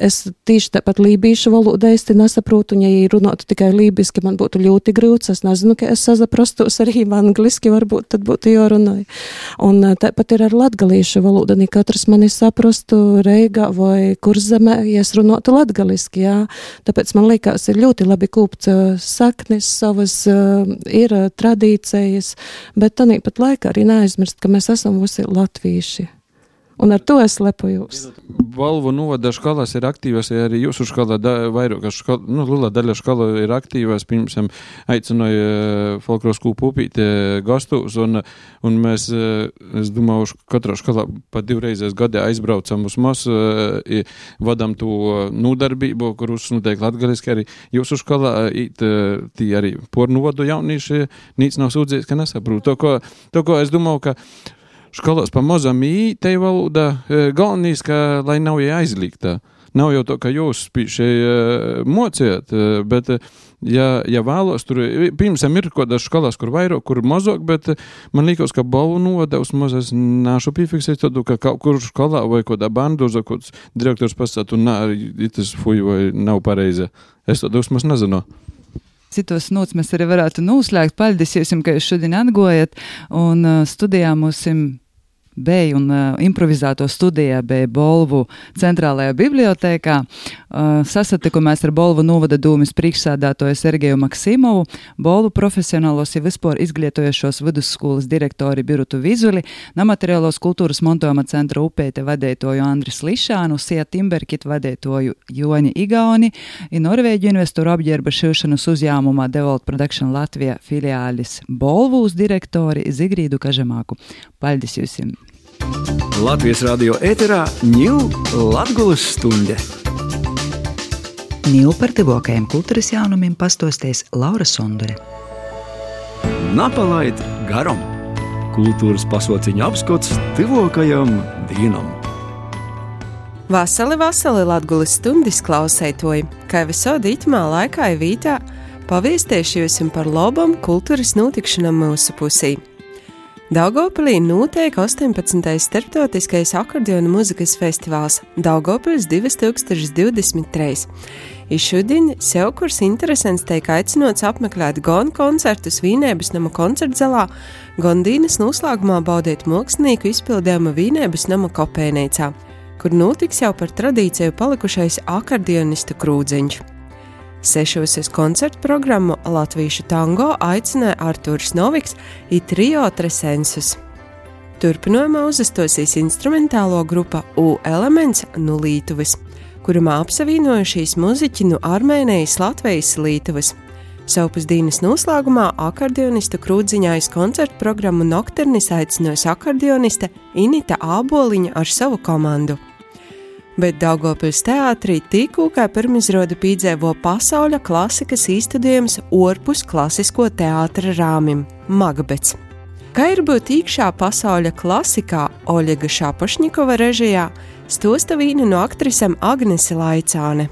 Speaker 8: es tieši tāpat lībiešu valodu īsti nesaprotu, un ja runātu tikai lībiski, man būtu ļoti grūts. Es nezinu, ka es saprastos arī angliski, varbūt tad būtu jārunāja. Un eh, tāpat ir ar latgalīšu valodu, ne katrs mani saprastu Reigā vai kurzemē, ja es runātu latgaliski, jā. Tāpēc man liekas, ir ļoti labi kūpt eh, saknes savas, eh, ir tradīcijas, bet tanīpat laikā arī neaizmirst, ka mēs esam visi latvīši. Un ar to es lepojos.
Speaker 7: Valvu novada skolas ir aktīvas, ja arī jūsu skolā da, vairāk, skola, nu, liela daļa skola ir aktīvas. Pirmsam aicināja eh, folkloras kūpu upīti gastus, un, un mēs, eh, es domāju, katrā skolā pa divreizēs gadā aizbraucam uz eh, vadam to nodarbību, kurus noteikti latgaliski arī jūsu skolā, it, tī arī pornu vadu jaunieši, nīc nav sūdzies, ka nesaprot. To, ko, to, ko es domāju, ka skolos pamazām ītai valoda, e, galvenais, ka lai nav aizliegta. Nav jau tā, ka jūs šeit uh, mociet, uh, bet, uh, ja, ja vēlos, tur pirmsam ir kaut kādas skolas, kur vairāk, kur mazāk, bet uh, man liekas, ka balvu nodevs mazas nāšu piefiksēt, tad, ka kaut kur skolā vai kaut kādā bandoza, kaut direktors pasaka, un nā, tas fuj vai nav pareizi. Es to dusmas nezinu
Speaker 3: citos nots mēs arī varētu noslēgt. Paldies jums, ka jūs šodien atgojat un uh, studijā mums bija un uh, improvizēto studijā bija Bolvu centrālajā bibliotēkā. Uh, sasatikamies ar Bolvu novada dūmis priekšsādātoju Sergeju Maksimovu, Bolvu profesionālos jau vispār izglītojušos vidusskolas direktori Birutu Vizuli, namateriālos kultūras montojuma centra upēte vadētoju Andris Lišānu, Sija Timberkit vadētoju Joni Igauni, i Norvēģu investoru apģērba šilšanas uzņēmumā Devolt Production Latvija filiālis Bolvūs direktori Zigrīdu Kažemāku. Paldies jums!
Speaker 1: Latvijas radio ēterā ņūl Latgulas stunde.
Speaker 3: Ņūl par tuvākajiem kultūras jaunumiem pastosties Laura Sondore.
Speaker 1: Napalaid garam! Kultūras pasauciņa apskats tuvākajam dienam!
Speaker 9: Vasali, vasali Latvijas stundas klausētoji, kā visā dīķmā laikā ir vītā, paviestiešu jums par labam kultūras notikšanām mūsu pusī. Daugopilī notiek 18. starptautiskais akordeona muzikas festivāls Daugopils 2023. Šodien sev kurs interesants tiek aicināts apmeklēt gan koncertus Vīnēbas nama koncertzalā, gan Dīnas noslēgumā baudīt mākslinieku izpildījumu Vīnēbas nama kopēnīcā, kur notiks jau par tradīciju palikušais akordeonista krūdziņš. Sešos koncertu programmu Latviešu tango aicināja Artūrs Noviks un Trio Tresensus. Turpinājumā uzastosīs instrumentālo grupa U elements no Lītuves, kurumā apsavienojušies muziķi no Armēnijas, Latvijas, Lītuvas. Saupusdienas noslēgumā akordeonista krūdziņā aiz koncertu programmu Nocturnis aicinājusi akordioniste Inita Āboliņa ar savu komandu bet Daugopils teātrī tikko kā pirmizrāde piedzīvo pasaules klasikas īstudējums orpus klasisko teātra rāmim - Magabets. Kā ir būt iekšā pasaules klasikā Oļega Šapašņikova režijā, stosta vīna no aktrisem Agnese Laicāne.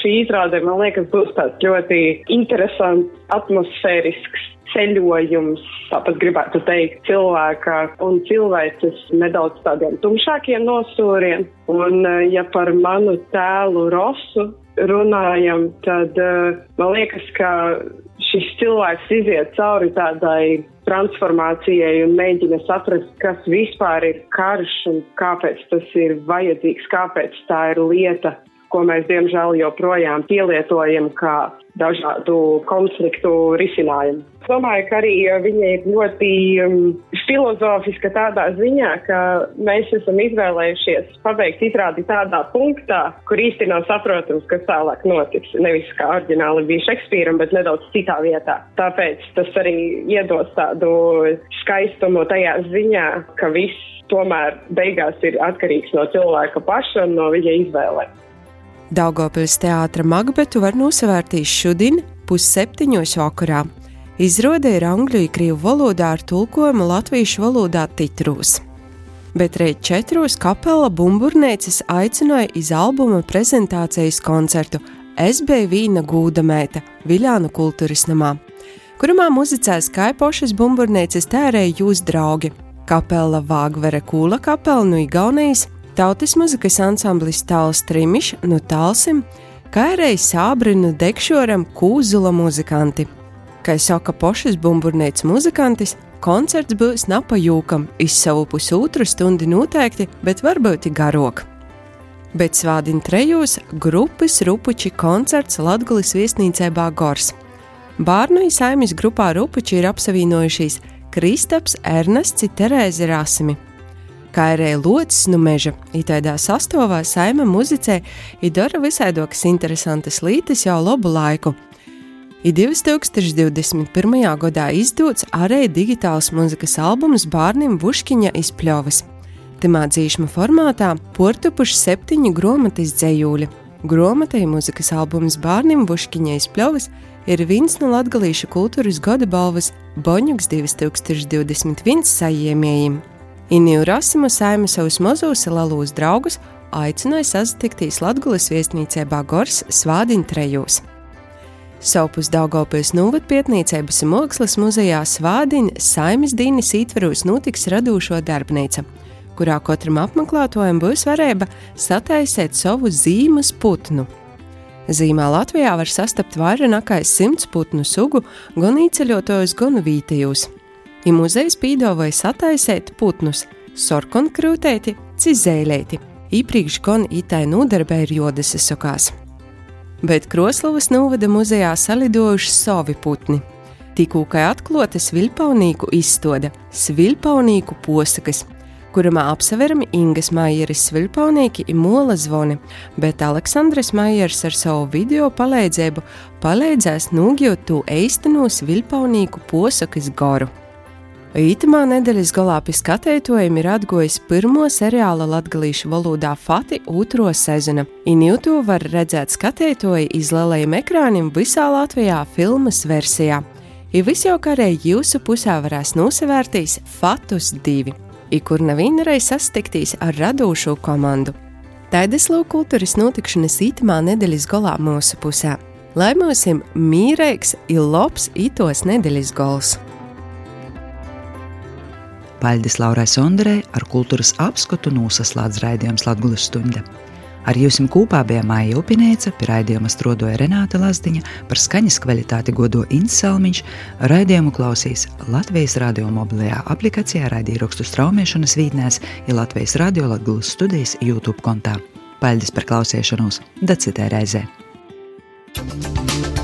Speaker 10: Šī izrāde, man liekas, būs tāds ļoti interesants, atmosfērisks ceļojums, tāpat gribētu teikt, cilvēka un cilvēces nedaudz tādiem tumšākiem nosūriem. Un, eh, ja par manu tēlu Rosu runājam, tad uh, man liekas, ka šis cilvēks iziet cauri tādai transformācijai un mēģina saprast, kas vispār ir karš un kāpēc tas ir vajadzīgs, kāpēc tā ir lieta, ko mēs diemžēl joprojām pielietojam kā dažādu konfliktu risinājumu. Es domāju, ka arī viņa ir ļoti um, filozofiska tādā ziņā, ka mēs esam izvēlējušies pabeigt izrādi tādā punktā, kur īsti nav saprotams, kas tālāk notiks. Nevis kā oriģināli bija Šekspīram, bet nedaudz citā vietā. Tāpēc tas arī iedos tādu skaistumu tajā ziņā, ka viss tomēr beigās ir atkarīgs no cilvēka paša un no viņa izvēlēm.
Speaker 9: Daugopils teātra Magbetu var nosavērtīs šodien pusseptiņos vakarā. Izrāde ir angļu un krievu valodā ar tulkojumu latviešu valodā titrūs. Bet reiz četros kapela bumburnēcis aicināja iz albuma prezentācijas koncertu Es biju vīna gūda mēta Viļānu kultūras namā, kurumā muzicēs Kaipošas bumburnēcis tērēja jūs draugi - kapela Vāgvere Kūla kapela no Igaunijas, Tautas muzikas ansamblis Tāls Trimišs no Tālsim, kā arī Sābrinu Dekšoram Kūzula muzikanti. Kā saka pošas bumburnēts muzikantis, koncerts būs napajūkam, iz savu pusotru stundu noteikti, bet varbūt garāk. Bet svādien trejos grupas Rupuči koncerts Latgulis viesnīcē Gors. Bārnu izsaimis grupā Rupuči ir apsavienojušies Kristaps, Ernests, Terēze Rasimi kā arī locis no meža. Itādā sastāvā saima muzicē ir dara visaidokas interesantas lītas jau labu laiku. I 2021. gadā izdots arī digitāls mūzikas albums bērniem Vuškiņa izpļovas. Timā dzīšma formātā portupuši septiņi gromatis dzējūļi. Gromatai mūzikas albums bērniem Vuškiņa izpļovas ir viens no latgalīšu kultūras gada balvas Boņuks 2021 sajiemējiem. Iniju Rasimu saima savus mazus lalūs draugus aicināja satikties Latgulas viesnīcē Bagors svādiņu trejos. Saupus Daugopils novadpietniecības un mākslas muzejā svādiņa saimas dīnis ītveros notiks radūšo darbnīca, kurā katram apmeklētājam būs varēja sataisēt savu zīmes putnu. Zīmē Latvijā var sastapt vairāk nekā simts putnu sugu, gan īceļotājus, gan vītējus. I muzejs pīdāvāja sataisēt putnus, sorkonkrūtēti, cizēlēti, īpriekš gan itai nodarbē ir jodas sokās. Bet Kroslovas novada muzejā salidojuši savi putni. Tikko atklāta svilpaunīku izstāde, svilpaunīku posakas, kurumā apseverami Ingas Maieris svilpaunieki un mola zvoni, bet Aleksandrs Maiers ar savu video palīdzību palīdzēs nūgjot to eisteno svilpaunīku posakas garu. Ītamā nedēļas galā pie skatētojiem ir atgojis pirmo seriāla latgalīšu valodā Fati otro sezonu. Injūtu var redzēt skatētoji iz lielajiem ekrāniem visā Latvijā filmas versijā. I viss jau karēji jūsu pusē varēs nosevērtīs Fatus 2, i kur nevienreiz sastiktīs ar radošo komandu. Taidas lūk kultūras notikšanas ītamā nedēļas galā mūsu pusē. Lai mums ir mīrīgs, ir labs itos nedēļas gals!
Speaker 3: Paļģis Laurai Sonderei ar kultūras apskatu nosaslēdz raidījums Latvijas stunda. Ar jums kopā bija Maija Upinēca, pie raidījuma strodoja Renāta Lazdiņa, par skaņas kvalitāti godo Inselmiņš, raidījumu klausīs Latvijas radio mobilajā aplikācijā, raidījumrakstu straumēšanas vītnēs, ja Latvijas radio Latvijas studijas YouTube kontā. Paļģis par klausīšanos, dacitē reizē!